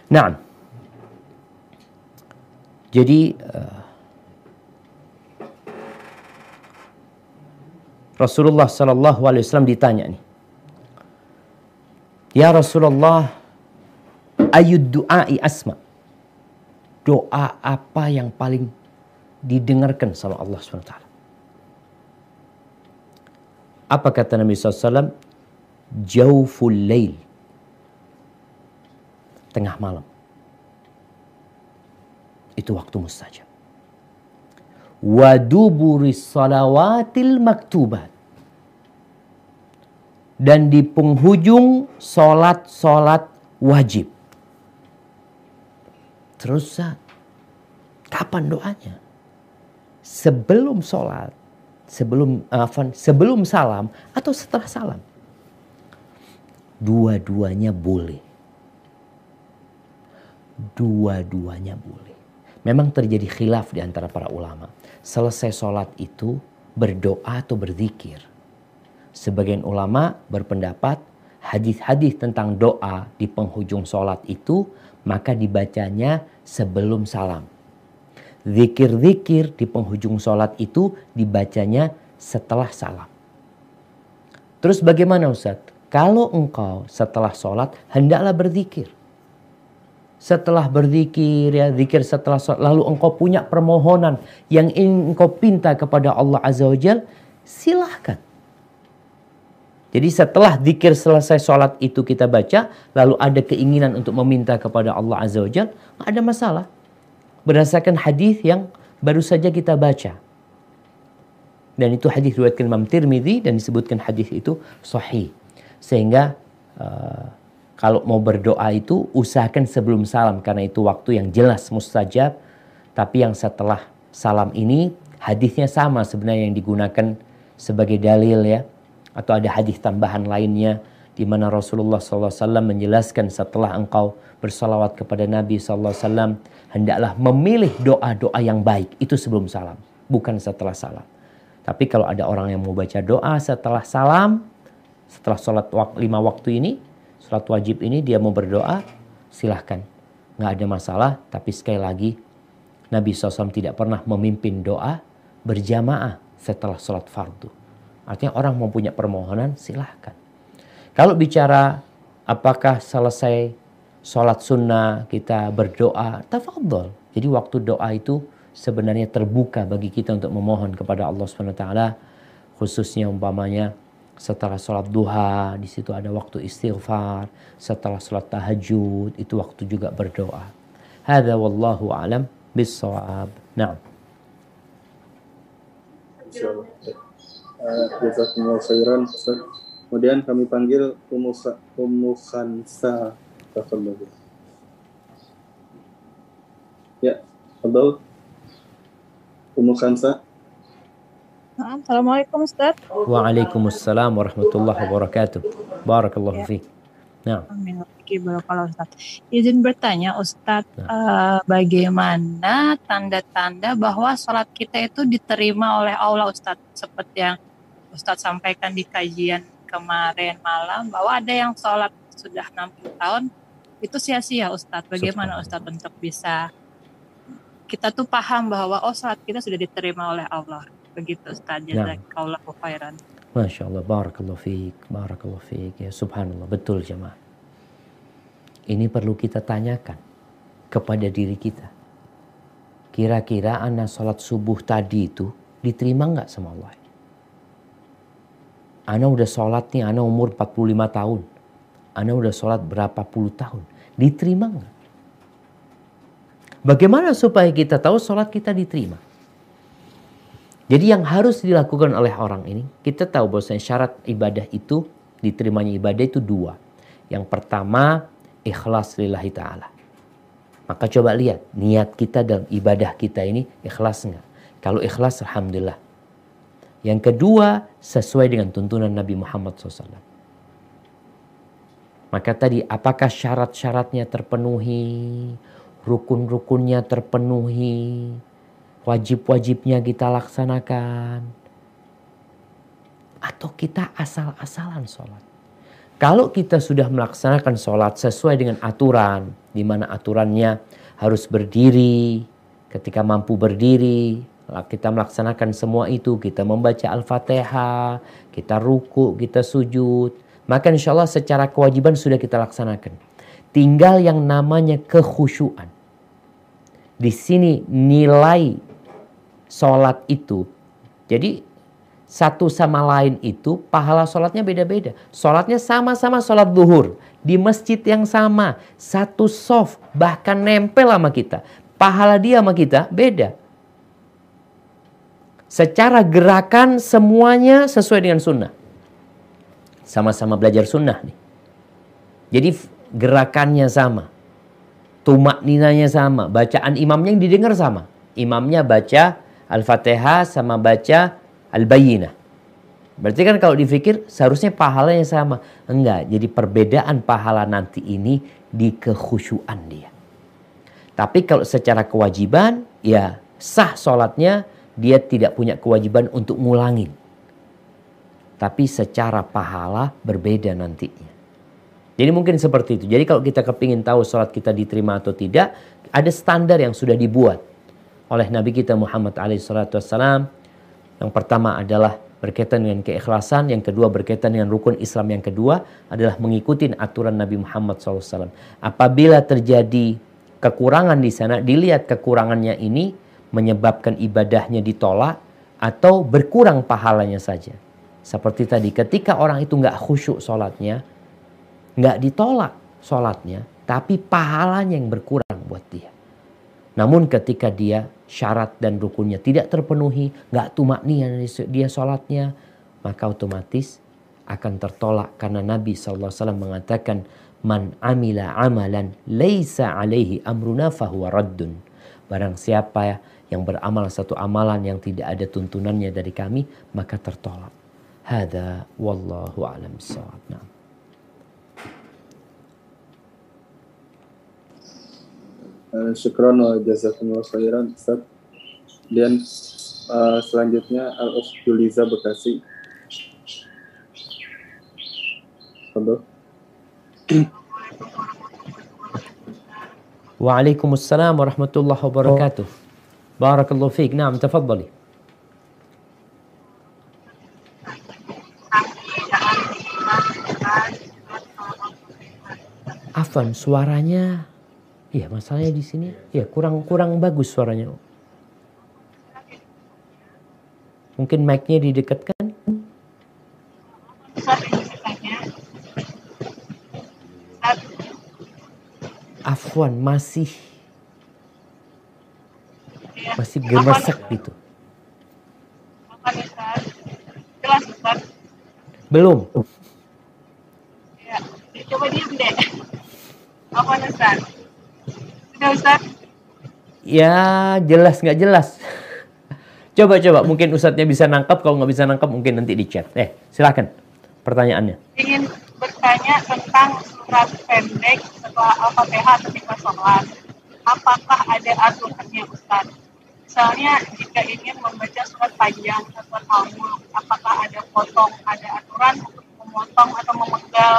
Nah, jadi uh, Rasulullah Sallallahu Alaihi Wasallam ditanya nih, Ya Rasulullah, ayud du'ai asma. Doa apa yang paling didengarkan sama Allah SWT? Apa kata Nabi SAW? Jauful lail. Tengah malam. Itu waktu mustajab waduburis salawatil maktubat dan di penghujung solat-solat wajib. Terus kapan doanya? Sebelum solat, sebelum afan, sebelum salam atau setelah salam? Dua-duanya boleh. Dua-duanya boleh. Memang terjadi khilaf di antara para ulama selesai sholat itu berdoa atau berzikir. Sebagian ulama berpendapat hadis-hadis tentang doa di penghujung sholat itu maka dibacanya sebelum salam. Zikir-zikir di penghujung sholat itu dibacanya setelah salam. Terus bagaimana Ustaz? Kalau engkau setelah sholat hendaklah berzikir setelah berzikir ya zikir setelah sholat lalu engkau punya permohonan yang engkau pinta kepada Allah Azza wa Jal silahkan. Jadi setelah zikir selesai sholat itu kita baca lalu ada keinginan untuk meminta kepada Allah Azza wa Jal ada masalah. Berdasarkan hadis yang baru saja kita baca. Dan itu hadis riwayat Imam Tirmidzi dan disebutkan hadis itu sahih. Sehingga uh, kalau mau berdoa itu usahakan sebelum salam karena itu waktu yang jelas mustajab. Tapi yang setelah salam ini hadisnya sama sebenarnya yang digunakan sebagai dalil ya atau ada hadis tambahan lainnya di mana Rasulullah SAW menjelaskan setelah engkau bersalawat kepada Nabi SAW hendaklah memilih doa-doa yang baik itu sebelum salam bukan setelah salam tapi kalau ada orang yang mau baca doa setelah salam setelah sholat lima waktu ini sholat wajib ini dia mau berdoa silahkan nggak ada masalah tapi sekali lagi Nabi SAW tidak pernah memimpin doa berjamaah setelah sholat fardu. Artinya orang mau punya permohonan silahkan. Kalau bicara apakah selesai sholat sunnah kita berdoa, tafadhol. Jadi waktu doa itu sebenarnya terbuka bagi kita untuk memohon kepada Allah SWT. Khususnya umpamanya setelah sholat duha di situ ada waktu istighfar. Setelah sholat tahajud itu waktu juga berdoa. Hada wallahu alam bisawab nah Kemudian kami panggil Ummu Ummu Ya, abdul. Umusan Assalamualaikum Ustaz. Waalaikumsalam warahmatullahi wabarakatuh. Barakallahu ya. fiik. Nah. Amin. Barakallahu Ustaz. Izin bertanya Ustaz, nah. uh, bagaimana tanda-tanda bahwa sholat kita itu diterima oleh Allah Ustaz? Seperti yang Ustaz sampaikan di kajian kemarin malam, bahwa ada yang sholat sudah 60 tahun, itu sia-sia Ustaz. Bagaimana Ustaz untuk bisa kita tuh paham bahwa oh sholat kita sudah diterima oleh Allah. Begitu Ustaz. Nah. Jazakallahu khairan. Masya Allah, barakallahu fiik, barakallahu fiik. Ya subhanallah, betul jemaah. Ini perlu kita tanyakan kepada diri kita. Kira-kira anak sholat subuh tadi itu diterima nggak sama Allah? Ana udah sholat nih, Ana umur 45 tahun. Ana udah sholat berapa puluh tahun. Diterima nggak? Bagaimana supaya kita tahu sholat kita diterima? Jadi yang harus dilakukan oleh orang ini, kita tahu bahwa syarat ibadah itu, diterimanya ibadah itu dua. Yang pertama, ikhlas lillahi ta'ala. Maka coba lihat, niat kita dalam ibadah kita ini ikhlas nggak? Kalau ikhlas, Alhamdulillah. Yang kedua, sesuai dengan tuntunan Nabi Muhammad SAW. Maka tadi, apakah syarat-syaratnya terpenuhi? Rukun-rukunnya terpenuhi? Wajib-wajibnya kita laksanakan. Atau kita asal-asalan sholat. Kalau kita sudah melaksanakan sholat sesuai dengan aturan, di mana aturannya harus berdiri, ketika mampu berdiri, kita melaksanakan semua itu, kita membaca Al-Fatihah, kita ruku, kita sujud, maka insya Allah secara kewajiban sudah kita laksanakan. Tinggal yang namanya kekhusyuan. Di sini nilai sholat itu. Jadi satu sama lain itu pahala sholatnya beda-beda. Sholatnya sama-sama sholat duhur. Di masjid yang sama. Satu soft bahkan nempel sama kita. Pahala dia sama kita beda. Secara gerakan semuanya sesuai dengan sunnah. Sama-sama belajar sunnah nih. Jadi gerakannya sama. Tumak ninanya sama. Bacaan imamnya yang didengar sama. Imamnya baca Al-Fatihah sama baca Al-Bayyinah. Berarti kan kalau dipikir seharusnya pahalanya sama. Enggak, jadi perbedaan pahala nanti ini di kekhusyuan dia. Tapi kalau secara kewajiban, ya sah sholatnya, dia tidak punya kewajiban untuk ngulangin. Tapi secara pahala berbeda nantinya. Jadi mungkin seperti itu. Jadi kalau kita kepingin tahu sholat kita diterima atau tidak, ada standar yang sudah dibuat oleh Nabi kita Muhammad alaihissalam. Yang pertama adalah berkaitan dengan keikhlasan, yang kedua berkaitan dengan rukun Islam, yang kedua adalah mengikuti aturan Nabi Muhammad SAW. Apabila terjadi kekurangan di sana, dilihat kekurangannya ini menyebabkan ibadahnya ditolak atau berkurang pahalanya saja. Seperti tadi, ketika orang itu nggak khusyuk sholatnya, nggak ditolak sholatnya, tapi pahalanya yang berkurang buat dia. Namun ketika dia syarat dan rukunnya tidak terpenuhi, nggak tumak niat dia sholatnya, maka otomatis akan tertolak karena Nabi SAW mengatakan man amila amalan laisa alaihi amruna fahuwa raddun. Barang siapa yang beramal satu amalan yang tidak ada tuntunannya dari kami, maka tertolak. Hada wallahu alam bissawab. Nah. Uh, syukran wa jazakumullah khairan Ustaz. Dan uh, selanjutnya Al Juliza Bekasi. Contoh. Waalaikumsalam warahmatullahi wabarakatuh. Barakallahu fiik. Naam, tafadhali. Afan, suaranya Iya, masalahnya di sini ya kurang kurang bagus suaranya. Mungkin mic-nya didekatkan. Afwan masih masih gemesak gitu. Belum. Ya, coba diam deh. Apa Ustaz? Sudah Ustaz? Ya jelas nggak jelas. (laughs) Coba coba mungkin Ustadznya bisa nangkap kalau nggak bisa nangkap mungkin nanti di chat. Eh silakan pertanyaannya. Ingin bertanya tentang surat pendek setelah Al-Fatihah ketika sholat. Apakah ada aturannya Ustaz? Misalnya jika ingin membaca surat panjang atau al apakah ada potong, ada aturan untuk memotong atau memenggal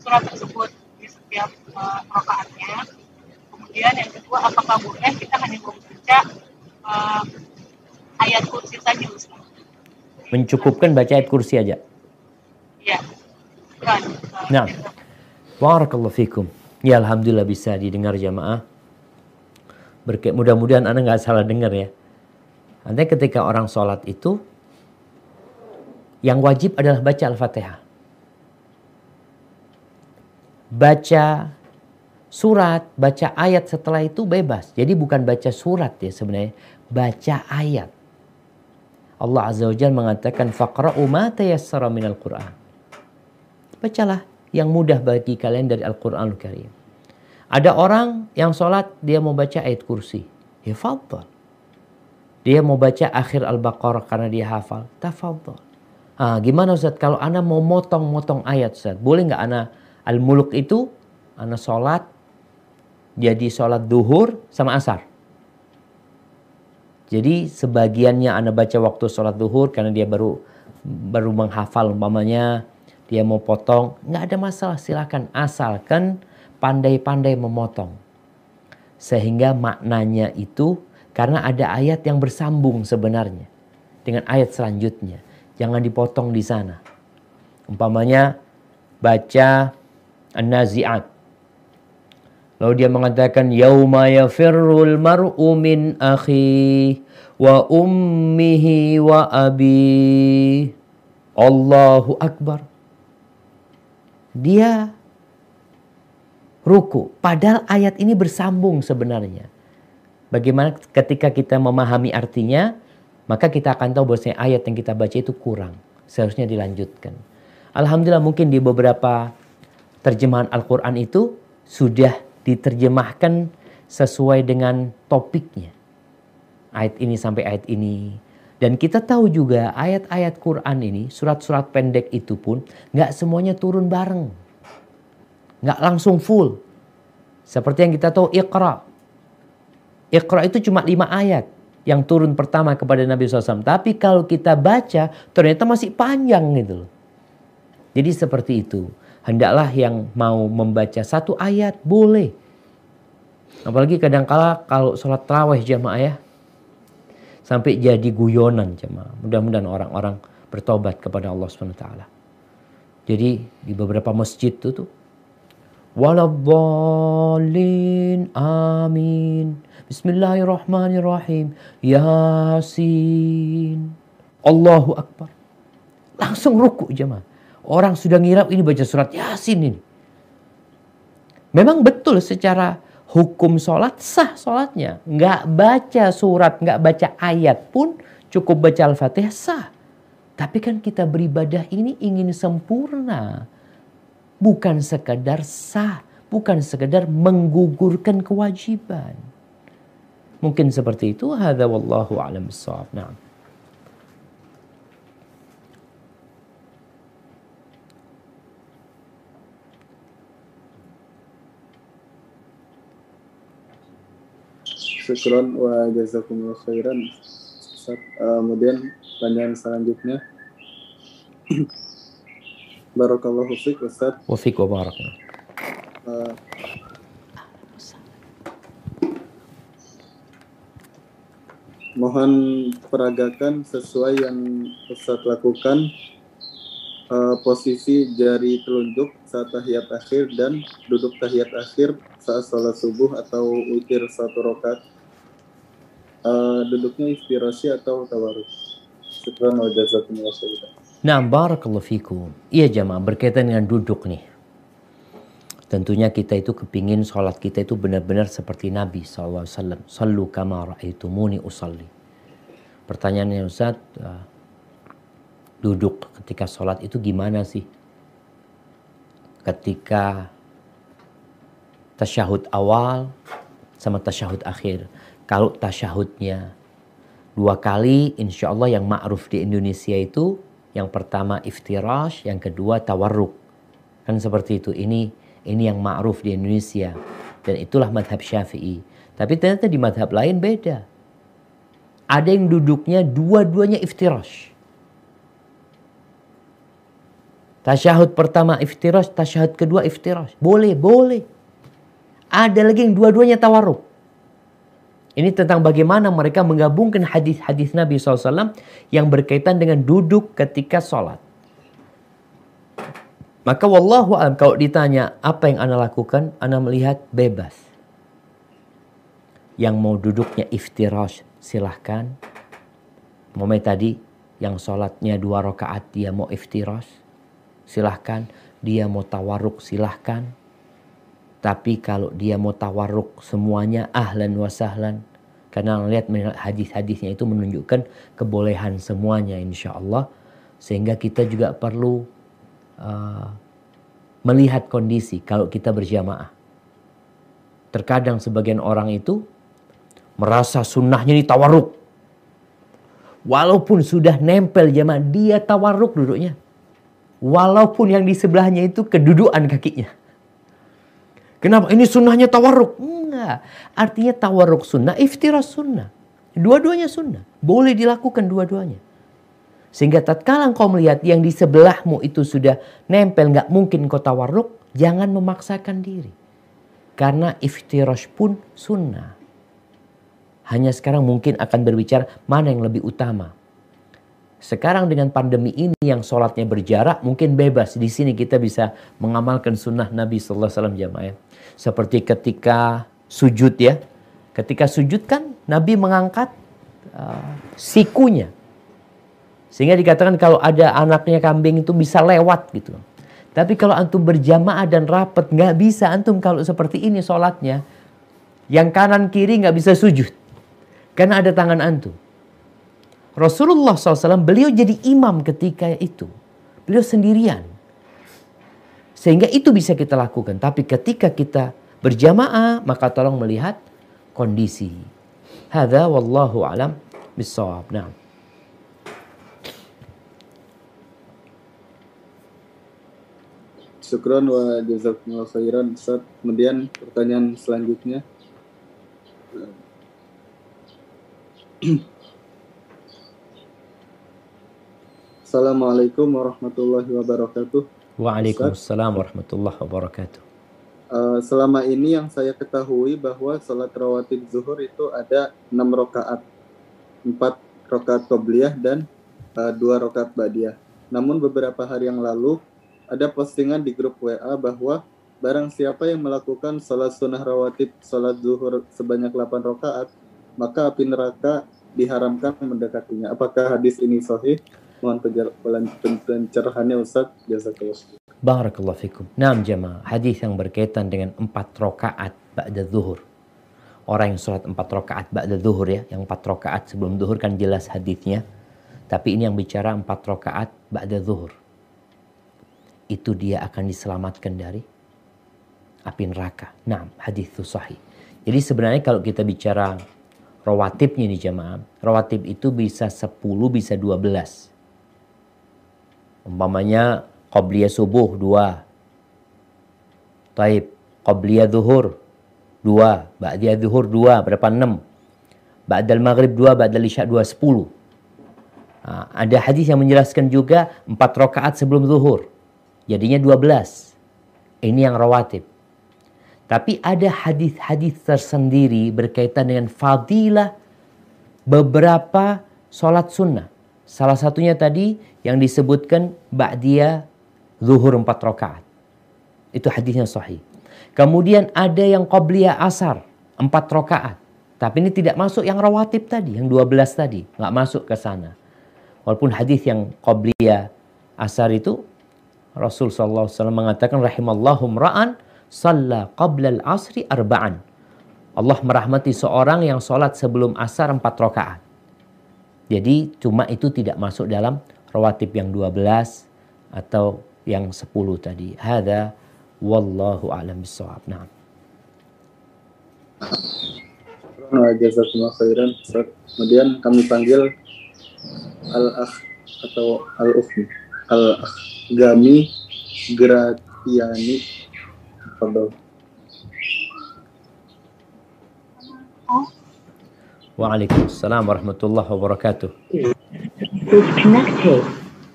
surat tersebut di setiap uh, rokaatnya? Kemudian yang kedua, apakah boleh kita hanya membaca uh, ayat kursi saja Ustaz. Mencukupkan baca ayat kursi aja. Iya. Kan, nah, Barakallahu fikum. Ya Alhamdulillah bisa didengar jamaah. Berke mudah-mudahan Anda nggak salah dengar ya. Anda ketika orang sholat itu yang wajib adalah baca Al-Fatihah. Baca surat, baca ayat setelah itu bebas. Jadi bukan baca surat ya sebenarnya, baca ayat. Allah Azza wa Jalla mengatakan faqra'u ma tayassara minal Qur'an. Bacalah yang mudah bagi kalian dari Al-Qur'anul Karim. Ada orang yang sholat dia mau baca ayat kursi. Ya fadal. Dia mau baca akhir Al-Baqarah karena dia hafal. Tafadhal. Ah, gimana Ustaz kalau ana mau motong-motong ayat Ustaz? Boleh nggak ana Al-Muluk itu ana sholat jadi sholat duhur sama asar. Jadi sebagiannya Anda baca waktu sholat duhur karena dia baru baru menghafal umpamanya dia mau potong, nggak ada masalah silakan asalkan pandai-pandai memotong. Sehingga maknanya itu karena ada ayat yang bersambung sebenarnya dengan ayat selanjutnya. Jangan dipotong di sana. Umpamanya baca An-Nazi'at Lalu dia mengatakan yauma yafirrul mar'u min akhi wa ummihi wa abi. Allahu akbar. Dia ruku. Padahal ayat ini bersambung sebenarnya. Bagaimana ketika kita memahami artinya, maka kita akan tahu bahwasanya ayat yang kita baca itu kurang. Seharusnya dilanjutkan. Alhamdulillah mungkin di beberapa terjemahan Al-Quran itu sudah diterjemahkan sesuai dengan topiknya. Ayat ini sampai ayat ini. Dan kita tahu juga ayat-ayat Quran ini, surat-surat pendek itu pun nggak semuanya turun bareng. Nggak langsung full. Seperti yang kita tahu Iqra. Iqra itu cuma lima ayat yang turun pertama kepada Nabi SAW. Tapi kalau kita baca ternyata masih panjang gitu loh. Jadi seperti itu hendaklah yang mau membaca satu ayat boleh. Apalagi kadangkala kalau sholat terawih jamaah ya. Sampai jadi guyonan jamaah. Mudah-mudahan orang-orang bertobat kepada Allah SWT. Jadi di beberapa masjid itu tuh. Waladdallin amin. Bismillahirrahmanirrahim. Yasin. Allahu Akbar. Langsung ruku jemaah. Orang sudah ngira ini baca surat Yasin ini. Memang betul secara hukum sholat sah sholatnya. Nggak baca surat, nggak baca ayat pun cukup baca Al-Fatihah sah. Tapi kan kita beribadah ini ingin sempurna. Bukan sekedar sah. Bukan sekedar menggugurkan kewajiban. Mungkin seperti itu. Hadza wallahu a'lam. Nah. Syukron wa jazakumullah khairan. Ustaz, uh, kemudian pertanyaan selanjutnya. (clears throat) Barakallahu fiik Ustaz. Wa fiik wa barakna. Uh, mohon peragakan sesuai yang Ustaz lakukan uh, posisi jari telunjuk saat tahiyat akhir dan duduk tahiyat akhir saat sholat subuh atau witir satu rokat uh, duduknya inspirasi atau tawaruk syukran wa jazakumullah khairan Nah, barakallahu fikum. Iya jamaah, berkaitan dengan duduk nih. Tentunya kita itu kepingin sholat kita itu benar-benar seperti Nabi SAW. Sallu kama ra'aitumuni usalli. Pertanyaannya Ustaz, uh, duduk ketika sholat itu gimana sih? Ketika tasyahud awal sama tasyahud akhir. Kalau tasyahudnya dua kali, insya Allah yang ma'ruf di Indonesia itu yang pertama iftirash, yang kedua tawarruk. Kan seperti itu. Ini ini yang ma'ruf di Indonesia. Dan itulah madhab syafi'i. Tapi ternyata di madhab lain beda. Ada yang duduknya dua-duanya iftirash. Tasyahud pertama iftirash, tasyahud kedua iftirash. Boleh, boleh. Ada lagi yang dua-duanya tawarruk. Ini tentang bagaimana mereka menggabungkan hadis-hadis Nabi SAW yang berkaitan dengan duduk ketika sholat. Maka wallahu alam kalau ditanya apa yang Anda lakukan, Anda melihat bebas. Yang mau duduknya iftirash silahkan. Mau tadi yang sholatnya dua rakaat dia mau iftirash silahkan. Dia mau tawaruk silahkan. Tapi kalau dia mau tawaruk semuanya ahlan wa sahlan. Karena melihat hadis-hadisnya itu menunjukkan kebolehan semuanya insya Allah. Sehingga kita juga perlu uh, melihat kondisi kalau kita berjamaah. Terkadang sebagian orang itu merasa sunnahnya ini tawaruk. Walaupun sudah nempel jamaah, dia tawaruk duduknya. Walaupun yang di sebelahnya itu kedudukan kakinya. Kenapa? Ini sunnahnya tawaruk. Enggak. Artinya tawaruk sunnah, iftiras sunnah. Dua-duanya sunnah. Boleh dilakukan dua-duanya. Sehingga tatkala engkau melihat yang di sebelahmu itu sudah nempel, nggak mungkin kau tawarruk, jangan memaksakan diri. Karena iftirash pun sunnah. Hanya sekarang mungkin akan berbicara mana yang lebih utama. Sekarang dengan pandemi ini yang sholatnya berjarak mungkin bebas. Di sini kita bisa mengamalkan sunnah Nabi Sallallahu Alaihi Wasallam jamaah. Seperti ketika sujud ya. Ketika sujud kan Nabi mengangkat uh, sikunya sehingga dikatakan kalau ada anaknya kambing itu bisa lewat gitu. Tapi kalau antum berjamaah dan rapat nggak bisa antum kalau seperti ini sholatnya. Yang kanan kiri nggak bisa sujud. Karena ada tangan antum. Rasulullah SAW beliau jadi imam ketika itu. Beliau sendirian. Sehingga itu bisa kita lakukan. Tapi ketika kita berjamaah maka tolong melihat kondisi. Hada wallahu alam bisawab. Nah. Syukron wa jazakumullah khairan Ustaz. Kemudian pertanyaan selanjutnya. (clears throat) Assalamualaikum warahmatullahi wabarakatuh. Waalaikumsalam warahmatullahi wabarakatuh. Uh, selama ini yang saya ketahui bahwa sholat rawatib zuhur itu ada enam rakaat, empat rakaat qobliyah dan uh, dua rakaat badiah. Namun beberapa hari yang lalu ada postingan di grup WA bahwa barang siapa yang melakukan sholat sunnah rawatib sholat zuhur sebanyak 8 rakaat maka api neraka diharamkan mendekatinya. Apakah hadis ini sahih? Mohon pencerahannya Ustaz. Jazakallah. Barakallahu fikum. Naam jamaah, hadis yang berkaitan dengan empat rakaat ba'da zuhur. Orang yang sholat empat rakaat ba'da zuhur ya, yang empat rakaat sebelum zuhur kan jelas hadisnya. Tapi ini yang bicara empat rakaat ba'da zuhur itu dia akan diselamatkan dari api neraka. Nah, hadis itu sahih. Jadi sebenarnya kalau kita bicara rawatibnya nih jemaah. Rawatib itu bisa 10, bisa 12. Umpamanya Qobliyah subuh 2. Taib. Qobliyah zuhur 2. Ba'diyah zuhur 2. Berapa? 6. Ba'dal maghrib 2. Ba'dal isya 2. 10. Nah, ada hadis yang menjelaskan juga 4 rakaat sebelum zuhur. Jadinya 12. Ini yang rawatib. Tapi ada hadis-hadis tersendiri berkaitan dengan fadilah beberapa sholat sunnah. Salah satunya tadi yang disebutkan ba'diyah zuhur empat rakaat. Itu hadisnya sahih. Kemudian ada yang qabliyah asar empat rakaat. Tapi ini tidak masuk yang rawatib tadi, yang 12 tadi. Nggak masuk ke sana. Walaupun hadis yang qabliyah asar itu Rasul SAW mengatakan rahimallahu ra'an salla qabla al-asri arba'an. Allah merahmati seorang yang sholat sebelum asar empat rakaat. Jadi cuma itu tidak masuk dalam rawatib yang 12 atau yang 10 tadi. Hada wallahu a'lam bissawab. Nah. Khairan. Kemudian kami panggil al-akh atau al-ukhmi. Al-akh Gami Gratiani Fadol. Waalaikumsalam warahmatullahi wabarakatuh.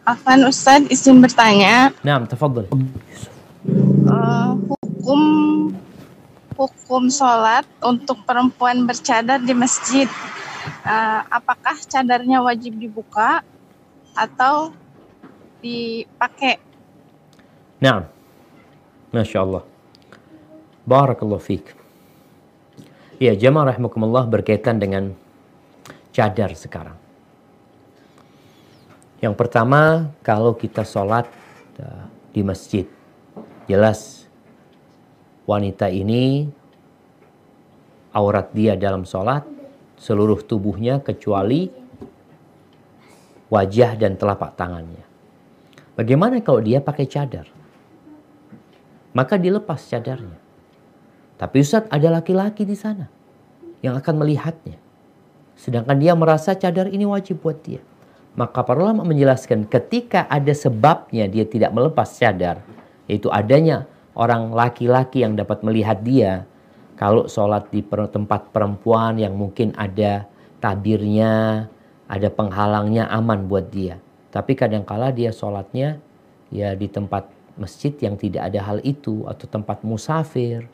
Afan Ustadz izin bertanya. Naam, tafadhal. Uh, hukum hukum sholat untuk perempuan bercadar di masjid. Uh, apakah cadarnya wajib dibuka atau dipakai? Naam. Masya Allah. Barakallahu fiqh. Ya, jemaah rahimakumullah berkaitan dengan cadar sekarang. Yang pertama, kalau kita sholat uh, di masjid, jelas wanita ini aurat dia dalam sholat seluruh tubuhnya kecuali wajah dan telapak tangannya. Bagaimana kalau dia pakai cadar? Maka dilepas cadarnya. Tapi Ustadz ada laki-laki di sana yang akan melihatnya. Sedangkan dia merasa cadar ini wajib buat dia. Maka para ulama menjelaskan ketika ada sebabnya dia tidak melepas cadar, yaitu adanya orang laki-laki yang dapat melihat dia kalau sholat di tempat perempuan yang mungkin ada tabirnya, ada penghalangnya aman buat dia. Tapi kadangkala dia sholatnya ya di tempat masjid yang tidak ada hal itu atau tempat musafir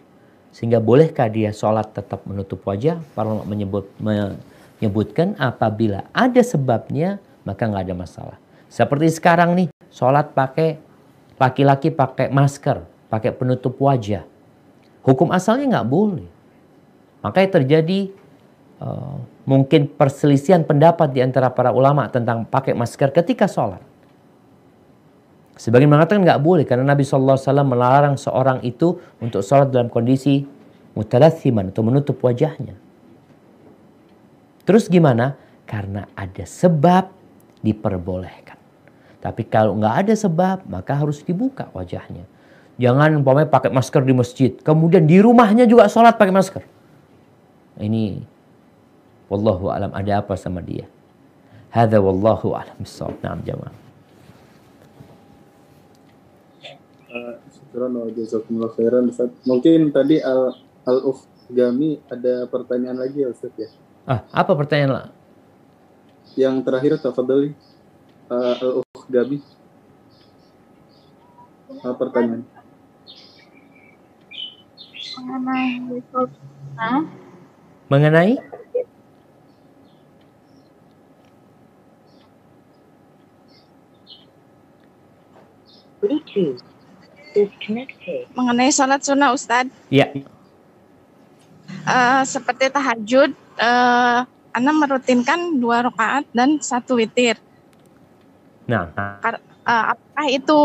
sehingga bolehkah dia sholat tetap menutup wajah? Para ulama menyebut, menyebutkan apabila ada sebabnya maka nggak ada masalah. Seperti sekarang nih, sholat pakai laki-laki pakai masker, pakai penutup wajah. Hukum asalnya nggak boleh. Makanya terjadi uh, mungkin perselisihan pendapat di antara para ulama tentang pakai masker ketika sholat. Sebagian mengatakan nggak boleh karena Nabi SAW melarang seorang itu untuk sholat dalam kondisi mutalathiman atau menutup wajahnya. Terus gimana? Karena ada sebab diperbolehkan. Tapi kalau nggak ada sebab maka harus dibuka wajahnya. Jangan umpamanya pakai masker di masjid, kemudian di rumahnya juga sholat pakai masker. Ini wallahu alam ada apa sama dia. Hada wallahu alam bisawab. Jamaah. Jazakumullah khairan Mungkin tadi al al Gami ada pertanyaan lagi ya Ustaz ya. Ah, apa pertanyaan lah? Yang terakhir tafadhali uh, al Gami. Apa pertanyaan? Mengenai Bluetooth Mengenai sholat sunnah Ustadz. Iya. Uh, seperti tahajud, uh, Anda merutinkan dua rakaat dan satu witir. Nah. Uh, apakah itu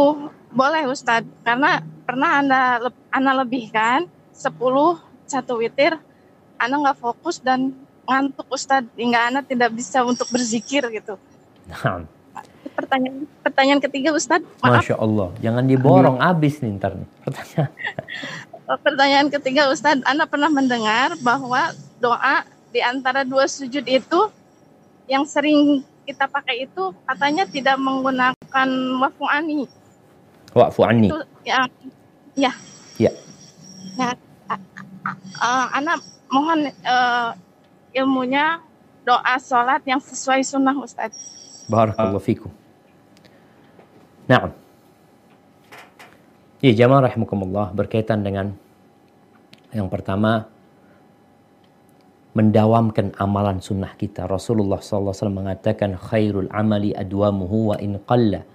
boleh Ustadz? Karena pernah Anda Anda lebihkan 10 satu witir, Anda nggak fokus dan ngantuk Ustadz hingga Anda tidak bisa untuk berzikir gitu. Nah pertanyaan pertanyaan ketiga Ustadz. Maaf. Masya Allah, jangan diborong abis nih ntar nih pertanyaan. (laughs) pertanyaan ketiga Ustadz, Anda pernah mendengar bahwa doa di antara dua sujud itu yang sering kita pakai itu katanya tidak menggunakan wafu ani. Wa'fu. Itu yang ya. Ya. Nah, a- anak mohon eh, ilmunya doa sholat yang sesuai sunnah Ustadz. Barakallahu fikum. Nah. Ya jamaah rahimakumullah berkaitan dengan yang pertama mendawamkan amalan sunnah kita. Rasulullah SAW mengatakan khairul amali adwamuhu wa in qalla.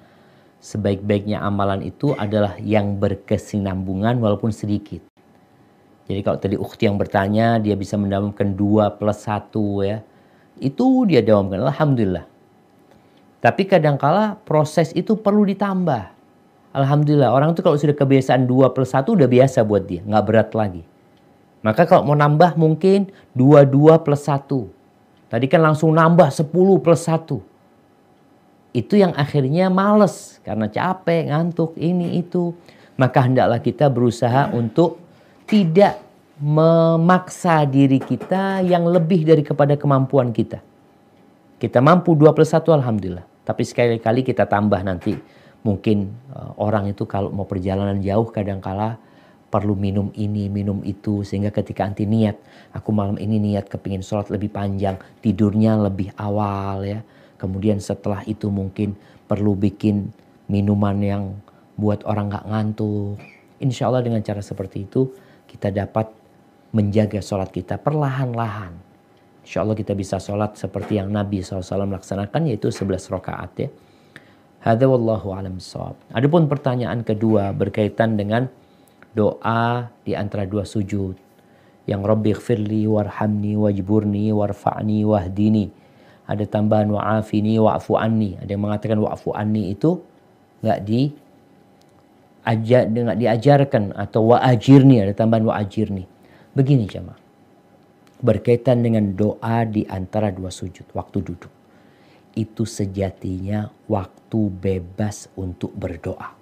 Sebaik-baiknya amalan itu adalah yang berkesinambungan walaupun sedikit. Jadi kalau tadi ukhti yang bertanya dia bisa mendawamkan dua plus satu ya. Itu dia dawamkan. Alhamdulillah. Tapi kadangkala proses itu perlu ditambah. Alhamdulillah orang itu kalau sudah kebiasaan dua plus satu udah biasa buat dia. Nggak berat lagi. Maka kalau mau nambah mungkin 22 plus 1. Tadi kan langsung nambah 10 plus 1. Itu yang akhirnya males karena capek, ngantuk, ini itu. Maka hendaklah kita berusaha untuk tidak memaksa diri kita yang lebih dari kepada kemampuan kita. Kita mampu 2 plus 1 Alhamdulillah. Tapi sekali-kali kita tambah nanti. Mungkin uh, orang itu kalau mau perjalanan jauh kadangkala perlu minum ini, minum itu. Sehingga ketika anti niat, aku malam ini niat kepingin sholat lebih panjang, tidurnya lebih awal ya. Kemudian setelah itu mungkin perlu bikin minuman yang buat orang gak ngantuk. Insya Allah dengan cara seperti itu kita dapat menjaga sholat kita perlahan-lahan. Insya Allah kita bisa sholat seperti yang Nabi SAW laksanakan yaitu 11 rakaat ya. Hadza wallahu alam sawab. Adapun pertanyaan kedua berkaitan dengan doa di antara dua sujud. Yang Rabbi gfirli warhamni wajburni warfa'ni wahdini. Ada tambahan wa'afini wa'fu anni. Ada yang mengatakan wa'fu anni itu nggak di nggak diajarkan atau wa'ajirni ada tambahan wa'ajirni. Begini jemaah. Berkaitan dengan doa di antara dua sujud waktu duduk. Itu sejatinya waktu bebas untuk berdoa.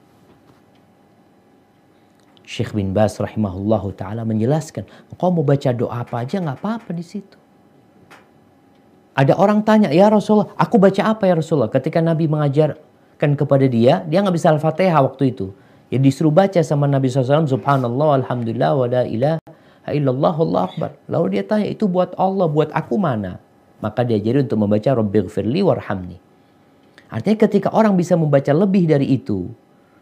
Syekh bin Bas rahimahullahu taala menjelaskan, engkau mau baca doa apa aja nggak apa-apa di situ. Ada orang tanya, ya Rasulullah, aku baca apa ya Rasulullah? Ketika Nabi mengajarkan kepada dia, dia nggak bisa Al-Fatihah waktu itu. Ya disuruh baca sama Nabi SAW, Subhanallah, Alhamdulillah, wa la ilaha illallah, Allah Akbar. Lalu dia tanya, itu buat Allah, buat aku mana? Maka dia jadi untuk membaca Rabbighfirli warhamni. Artinya ketika orang bisa membaca lebih dari itu,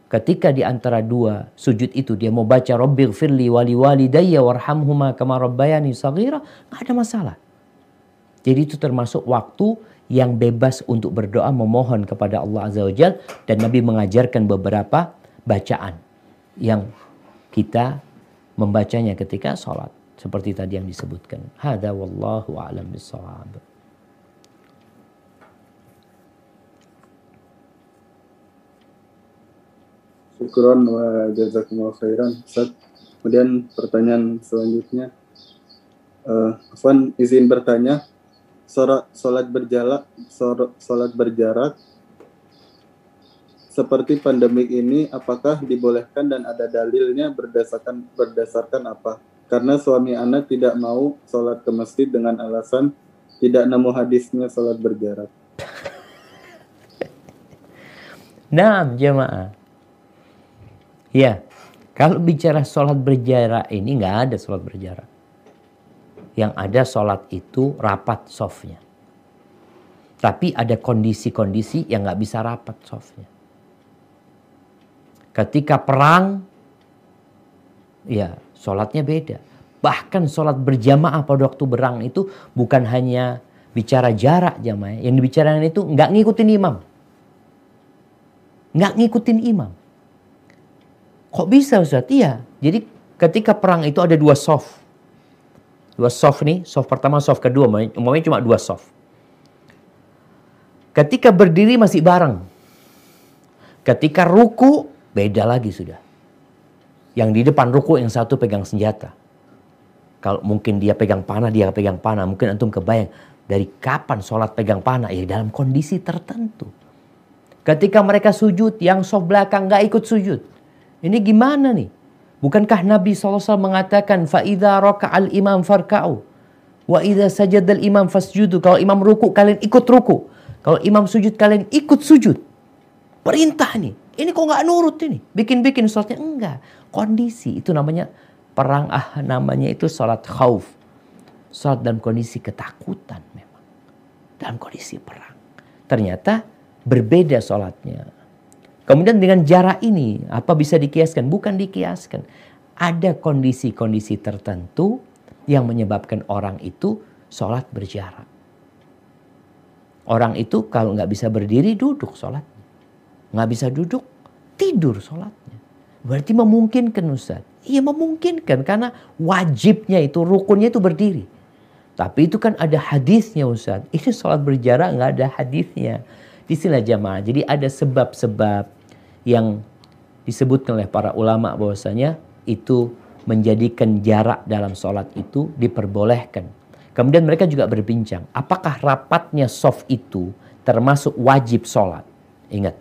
ketika di antara dua sujud itu dia mau baca Rabbighfirli wali walidayya warhamhuma kama rabbayani saghira, nggak ada masalah. Jadi itu termasuk waktu yang bebas untuk berdoa memohon kepada Allah Azza wa Jal dan Nabi mengajarkan beberapa bacaan yang kita membacanya ketika sholat seperti tadi yang disebutkan. Hada wallahu a'lam bishawab. Syukron wa jazakumullah khairan Ustaz. Kemudian pertanyaan selanjutnya. Uh, izin bertanya, sholat, sholat berjarak, sholat berjarak seperti pandemik ini apakah dibolehkan dan ada dalilnya berdasarkan berdasarkan apa? Karena suami anak tidak mau sholat ke masjid dengan alasan tidak nemu hadisnya sholat berjarak. Nah, jemaah. Ya, kalau bicara sholat berjarak ini nggak ada sholat berjarak. Yang ada sholat itu rapat softnya. Tapi ada kondisi-kondisi yang nggak bisa rapat softnya. Ketika perang, ya sholatnya beda. Bahkan sholat berjamaah pada waktu berang itu bukan hanya bicara jarak jamaah. Yang dibicarakan itu nggak ngikutin imam. Nggak ngikutin imam. Kok bisa Ustaz? Iya. Jadi ketika perang itu ada dua soft. Dua soft nih, soft pertama, soft kedua. Umumnya cuma dua soft. Ketika berdiri masih bareng. Ketika ruku, beda lagi sudah. Yang di depan ruku yang satu pegang senjata. Kalau mungkin dia pegang panah, dia pegang panah. Mungkin antum kebayang dari kapan sholat pegang panah? Ya dalam kondisi tertentu. Ketika mereka sujud, yang soft belakang nggak ikut sujud. Ini gimana nih? Bukankah Nabi SAW mengatakan faida roka al imam farka'u? Wa idza sajadal imam fasjudu. Kalau imam ruku kalian ikut ruku. Kalau imam sujud kalian ikut sujud. Perintah nih. Ini kok nggak nurut ini? Bikin-bikin sholatnya enggak. Kondisi itu namanya perang ah namanya itu sholat khauf. Sholat dalam kondisi ketakutan memang. Dalam kondisi perang. Ternyata berbeda sholatnya. Kemudian dengan jarak ini apa bisa dikiaskan? Bukan dikiaskan. Ada kondisi-kondisi tertentu yang menyebabkan orang itu sholat berjarak. Orang itu kalau nggak bisa berdiri duduk sholat nggak bisa duduk, tidur sholatnya. Berarti memungkinkan Ustaz. Iya memungkinkan karena wajibnya itu, rukunnya itu berdiri. Tapi itu kan ada hadisnya Ustaz. Ini sholat berjarak nggak ada hadisnya. Di sinilah jamaah. Jadi ada sebab-sebab yang disebutkan oleh para ulama bahwasanya itu menjadikan jarak dalam sholat itu diperbolehkan. Kemudian mereka juga berbincang, apakah rapatnya soft itu termasuk wajib sholat? Ingat,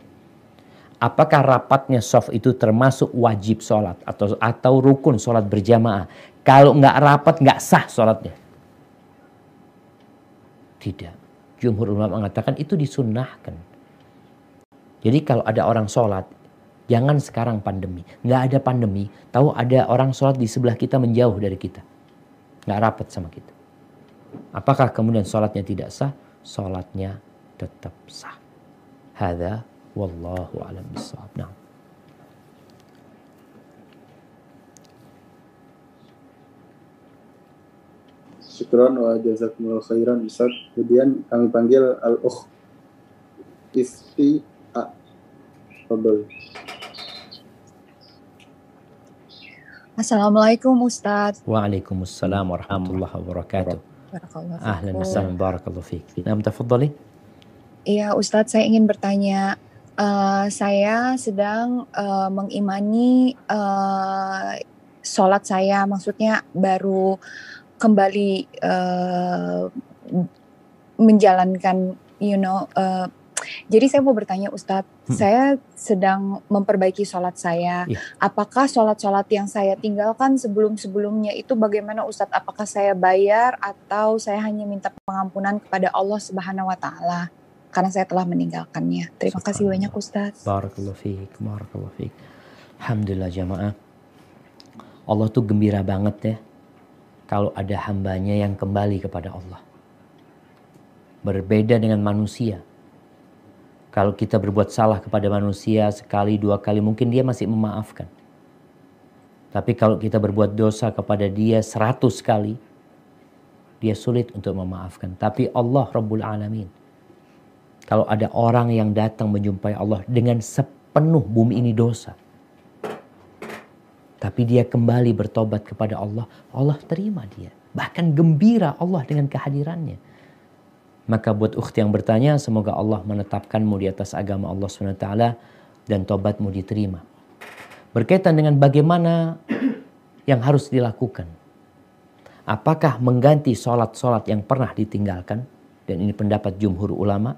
Apakah rapatnya soft itu termasuk wajib sholat atau atau rukun sholat berjamaah? Kalau nggak rapat nggak sah sholatnya. Tidak. Jumhur ulama mengatakan itu disunnahkan. Jadi kalau ada orang sholat, jangan sekarang pandemi. Nggak ada pandemi, tahu ada orang sholat di sebelah kita menjauh dari kita. Nggak rapat sama kita. Apakah kemudian sholatnya tidak sah? Sholatnya tetap sah. Hada Wallahu a'lam bishawab. Nah. Syukran wa jazakumullah khairan Ustaz. Kemudian kami panggil Al-Ukh Isti A. Fadol. Assalamualaikum Ustaz. Waalaikumsalam warahmatullahi wabarakatuh. Ahlan wa sahlan barakallahu fiik. Nah, tafadhali. Iya, Ustadz, saya ingin bertanya Uh, saya sedang uh, mengimani uh, sholat saya, maksudnya baru kembali uh, menjalankan, you know. Uh, jadi saya mau bertanya Ustadz, hmm. saya sedang memperbaiki sholat saya. Yeah. Apakah sholat-sholat yang saya tinggalkan sebelum-sebelumnya itu bagaimana Ustadz? Apakah saya bayar atau saya hanya minta pengampunan kepada Allah Subhanahu Wa Taala? Karena saya telah meninggalkannya. Terima kasih banyak Ustaz. Barakallahu fiik, barakallahu fiik. Alhamdulillah jamaah. Allah tuh gembira banget ya kalau ada hambanya yang kembali kepada Allah. Berbeda dengan manusia. Kalau kita berbuat salah kepada manusia sekali dua kali mungkin dia masih memaafkan. Tapi kalau kita berbuat dosa kepada dia seratus kali, dia sulit untuk memaafkan. Tapi Allah Rabbul Alamin kalau ada orang yang datang menjumpai Allah dengan sepenuh bumi ini dosa. Tapi dia kembali bertobat kepada Allah. Allah terima dia. Bahkan gembira Allah dengan kehadirannya. Maka buat ukhti yang bertanya, semoga Allah menetapkanmu di atas agama Allah SWT dan tobatmu diterima. Berkaitan dengan bagaimana yang harus dilakukan. Apakah mengganti sholat-sholat yang pernah ditinggalkan? Dan ini pendapat jumhur ulama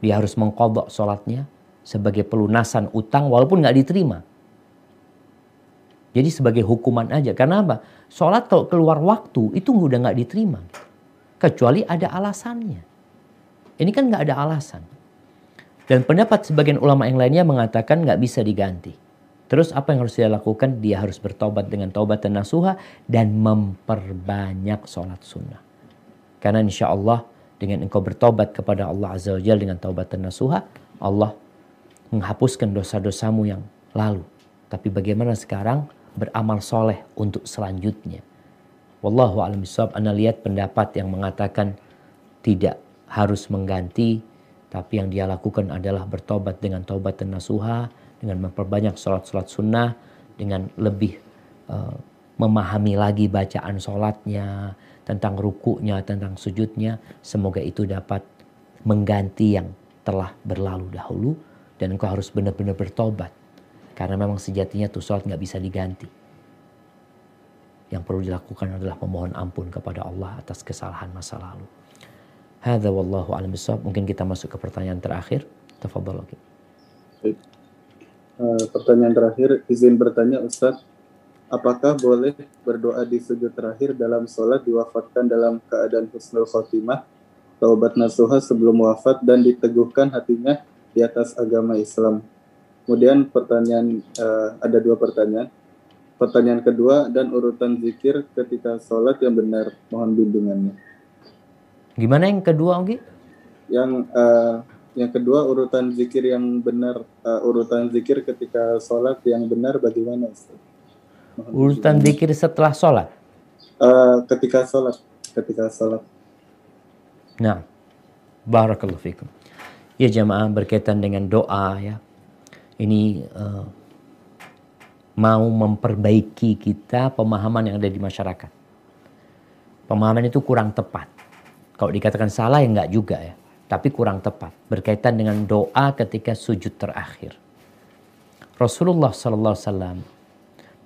dia harus mengkodok sholatnya sebagai pelunasan utang walaupun nggak diterima. Jadi sebagai hukuman aja. Karena apa? Sholat kalau keluar waktu itu udah nggak diterima. Kecuali ada alasannya. Ini kan nggak ada alasan. Dan pendapat sebagian ulama yang lainnya mengatakan nggak bisa diganti. Terus apa yang harus dia lakukan? Dia harus bertobat dengan taubat dan nasuha dan memperbanyak sholat sunnah. Karena insya Allah dengan engkau bertobat kepada Allah Azza wa Jalla dengan taubat dan nasuha, Allah menghapuskan dosa-dosamu yang lalu. Tapi bagaimana sekarang beramal soleh untuk selanjutnya? Wallahu a'lam bishawab. Anda lihat pendapat yang mengatakan tidak harus mengganti, tapi yang dia lakukan adalah bertobat dengan taubat dan nasuha, dengan memperbanyak sholat-sholat sunnah, dengan lebih uh, memahami lagi bacaan sholatnya, tentang rukunya, tentang sujudnya. Semoga itu dapat mengganti yang telah berlalu dahulu dan engkau harus benar-benar bertobat. Karena memang sejatinya tuh sholat nggak bisa diganti. Yang perlu dilakukan adalah memohon ampun kepada Allah atas kesalahan masa lalu. Hadza wallahu a'lam. Mungkin kita masuk ke pertanyaan terakhir. Tafadhol lagi. Uh, pertanyaan terakhir izin bertanya Ustaz apakah boleh berdoa di sujud terakhir dalam sholat diwafatkan dalam keadaan husnul khotimah, taubat nasuha sebelum wafat dan diteguhkan hatinya di atas agama Islam. Kemudian pertanyaan uh, ada dua pertanyaan. Pertanyaan kedua dan urutan zikir ketika sholat yang benar, mohon bimbingannya. Gimana yang kedua, Ogi? Yang uh, yang kedua urutan zikir yang benar, uh, urutan zikir ketika sholat yang benar bagaimana? Ustaz? Urutan zikir setelah sholat? Uh, ketika sholat, ketika sholat. Nah, barakallahu fikum. Ya jamaah berkaitan dengan doa ya. Ini uh, mau memperbaiki kita pemahaman yang ada di masyarakat. Pemahaman itu kurang tepat. Kalau dikatakan salah ya enggak juga ya. Tapi kurang tepat. Berkaitan dengan doa ketika sujud terakhir. Rasulullah Sallallahu Alaihi Wasallam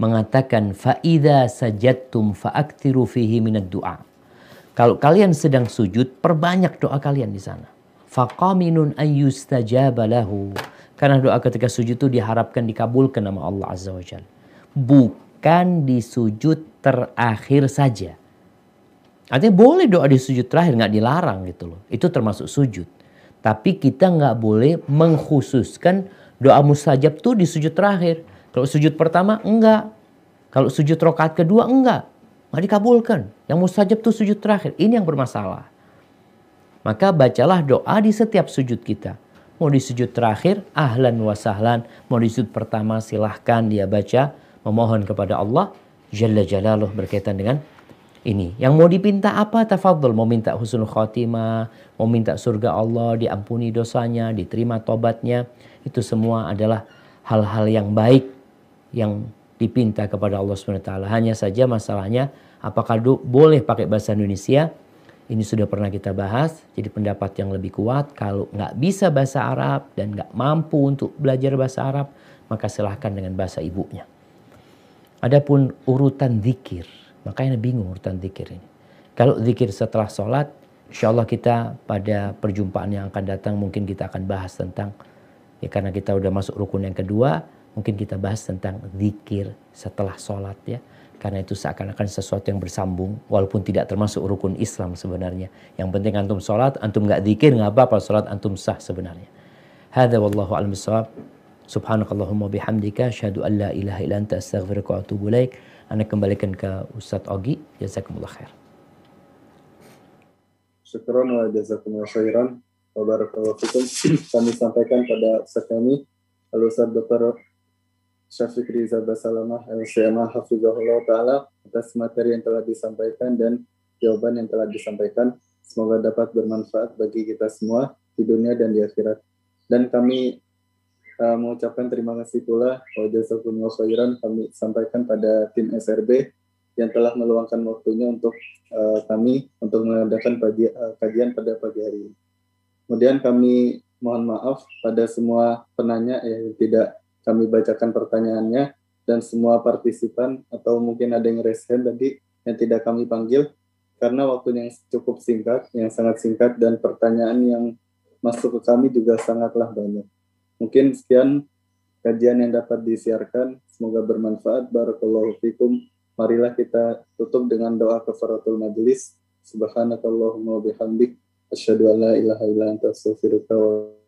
mengatakan faida sajadtum faaktiru fihi minad du'a. Kalau kalian sedang sujud, perbanyak doa kalian di sana. Faqaminun lahu. Karena doa ketika sujud itu diharapkan dikabulkan nama Allah Azza wa. Bukan di sujud terakhir saja. Artinya boleh doa di sujud terakhir, nggak dilarang gitu loh. Itu termasuk sujud. Tapi kita nggak boleh mengkhususkan doa mustajab tuh di sujud terakhir. Kalau sujud pertama enggak. Kalau sujud rokaat kedua enggak. Enggak dikabulkan. Yang mustajab itu sujud terakhir. Ini yang bermasalah. Maka bacalah doa di setiap sujud kita. Mau di sujud terakhir, ahlan wa sahlan. Mau di sujud pertama, silahkan dia baca. Memohon kepada Allah. Jalla jalaluh berkaitan dengan ini. Yang mau dipinta apa? Tafadhol. Mau minta husnul khatimah. Mau minta surga Allah. Diampuni dosanya. Diterima tobatnya. Itu semua adalah hal-hal yang baik yang dipinta kepada Allah SWT. Hanya saja masalahnya apakah boleh pakai bahasa Indonesia? Ini sudah pernah kita bahas, jadi pendapat yang lebih kuat. Kalau nggak bisa bahasa Arab dan nggak mampu untuk belajar bahasa Arab, maka silahkan dengan bahasa ibunya. Adapun urutan zikir, makanya bingung urutan zikir ini. Kalau zikir setelah sholat, insya Allah kita pada perjumpaan yang akan datang mungkin kita akan bahas tentang, ya karena kita udah masuk rukun yang kedua, Mungkin kita bahas tentang zikir setelah sholat ya. Karena itu seakan-akan sesuatu yang bersambung walaupun tidak termasuk rukun Islam sebenarnya. Yang penting antum sholat, antum nggak zikir nggak apa-apa sholat antum sah sebenarnya. Hada wallahu a'lam bishawab. Subhanakallahumma bihamdika asyhadu an la ilaha illa anta astaghfiruka wa atubu ilaik. Anda kembalikan ke Ustaz Ogi. Jazakumullah khair. Syukran wa jazakumullah khairan. Wa fikum. Kami sampaikan pada Ustaz kami, Al-Ustaz Dr. Syafiq Riza Basalamah LCMA Hafizahullah Ta'ala atas materi yang telah disampaikan dan jawaban yang telah disampaikan. Semoga dapat bermanfaat bagi kita semua di dunia dan di akhirat. Dan kami uh, mengucapkan terima kasih pula wa jazakumullah khairan kami sampaikan pada tim SRB yang telah meluangkan waktunya untuk uh, kami untuk mengadakan pagi, uh, kajian pada pagi hari ini. Kemudian kami mohon maaf pada semua penanya yang tidak kami bacakan pertanyaannya dan semua partisipan atau mungkin ada yang raise hand tadi yang tidak kami panggil karena waktunya yang cukup singkat, yang sangat singkat dan pertanyaan yang masuk ke kami juga sangatlah banyak. Mungkin sekian kajian yang dapat disiarkan. Semoga bermanfaat. Barakallahu fikum. Marilah kita tutup dengan doa kafaratul majelis. Subhanakallahumma bihamdik. Asyhadu an la ilaha illa anta astaghfiruka wa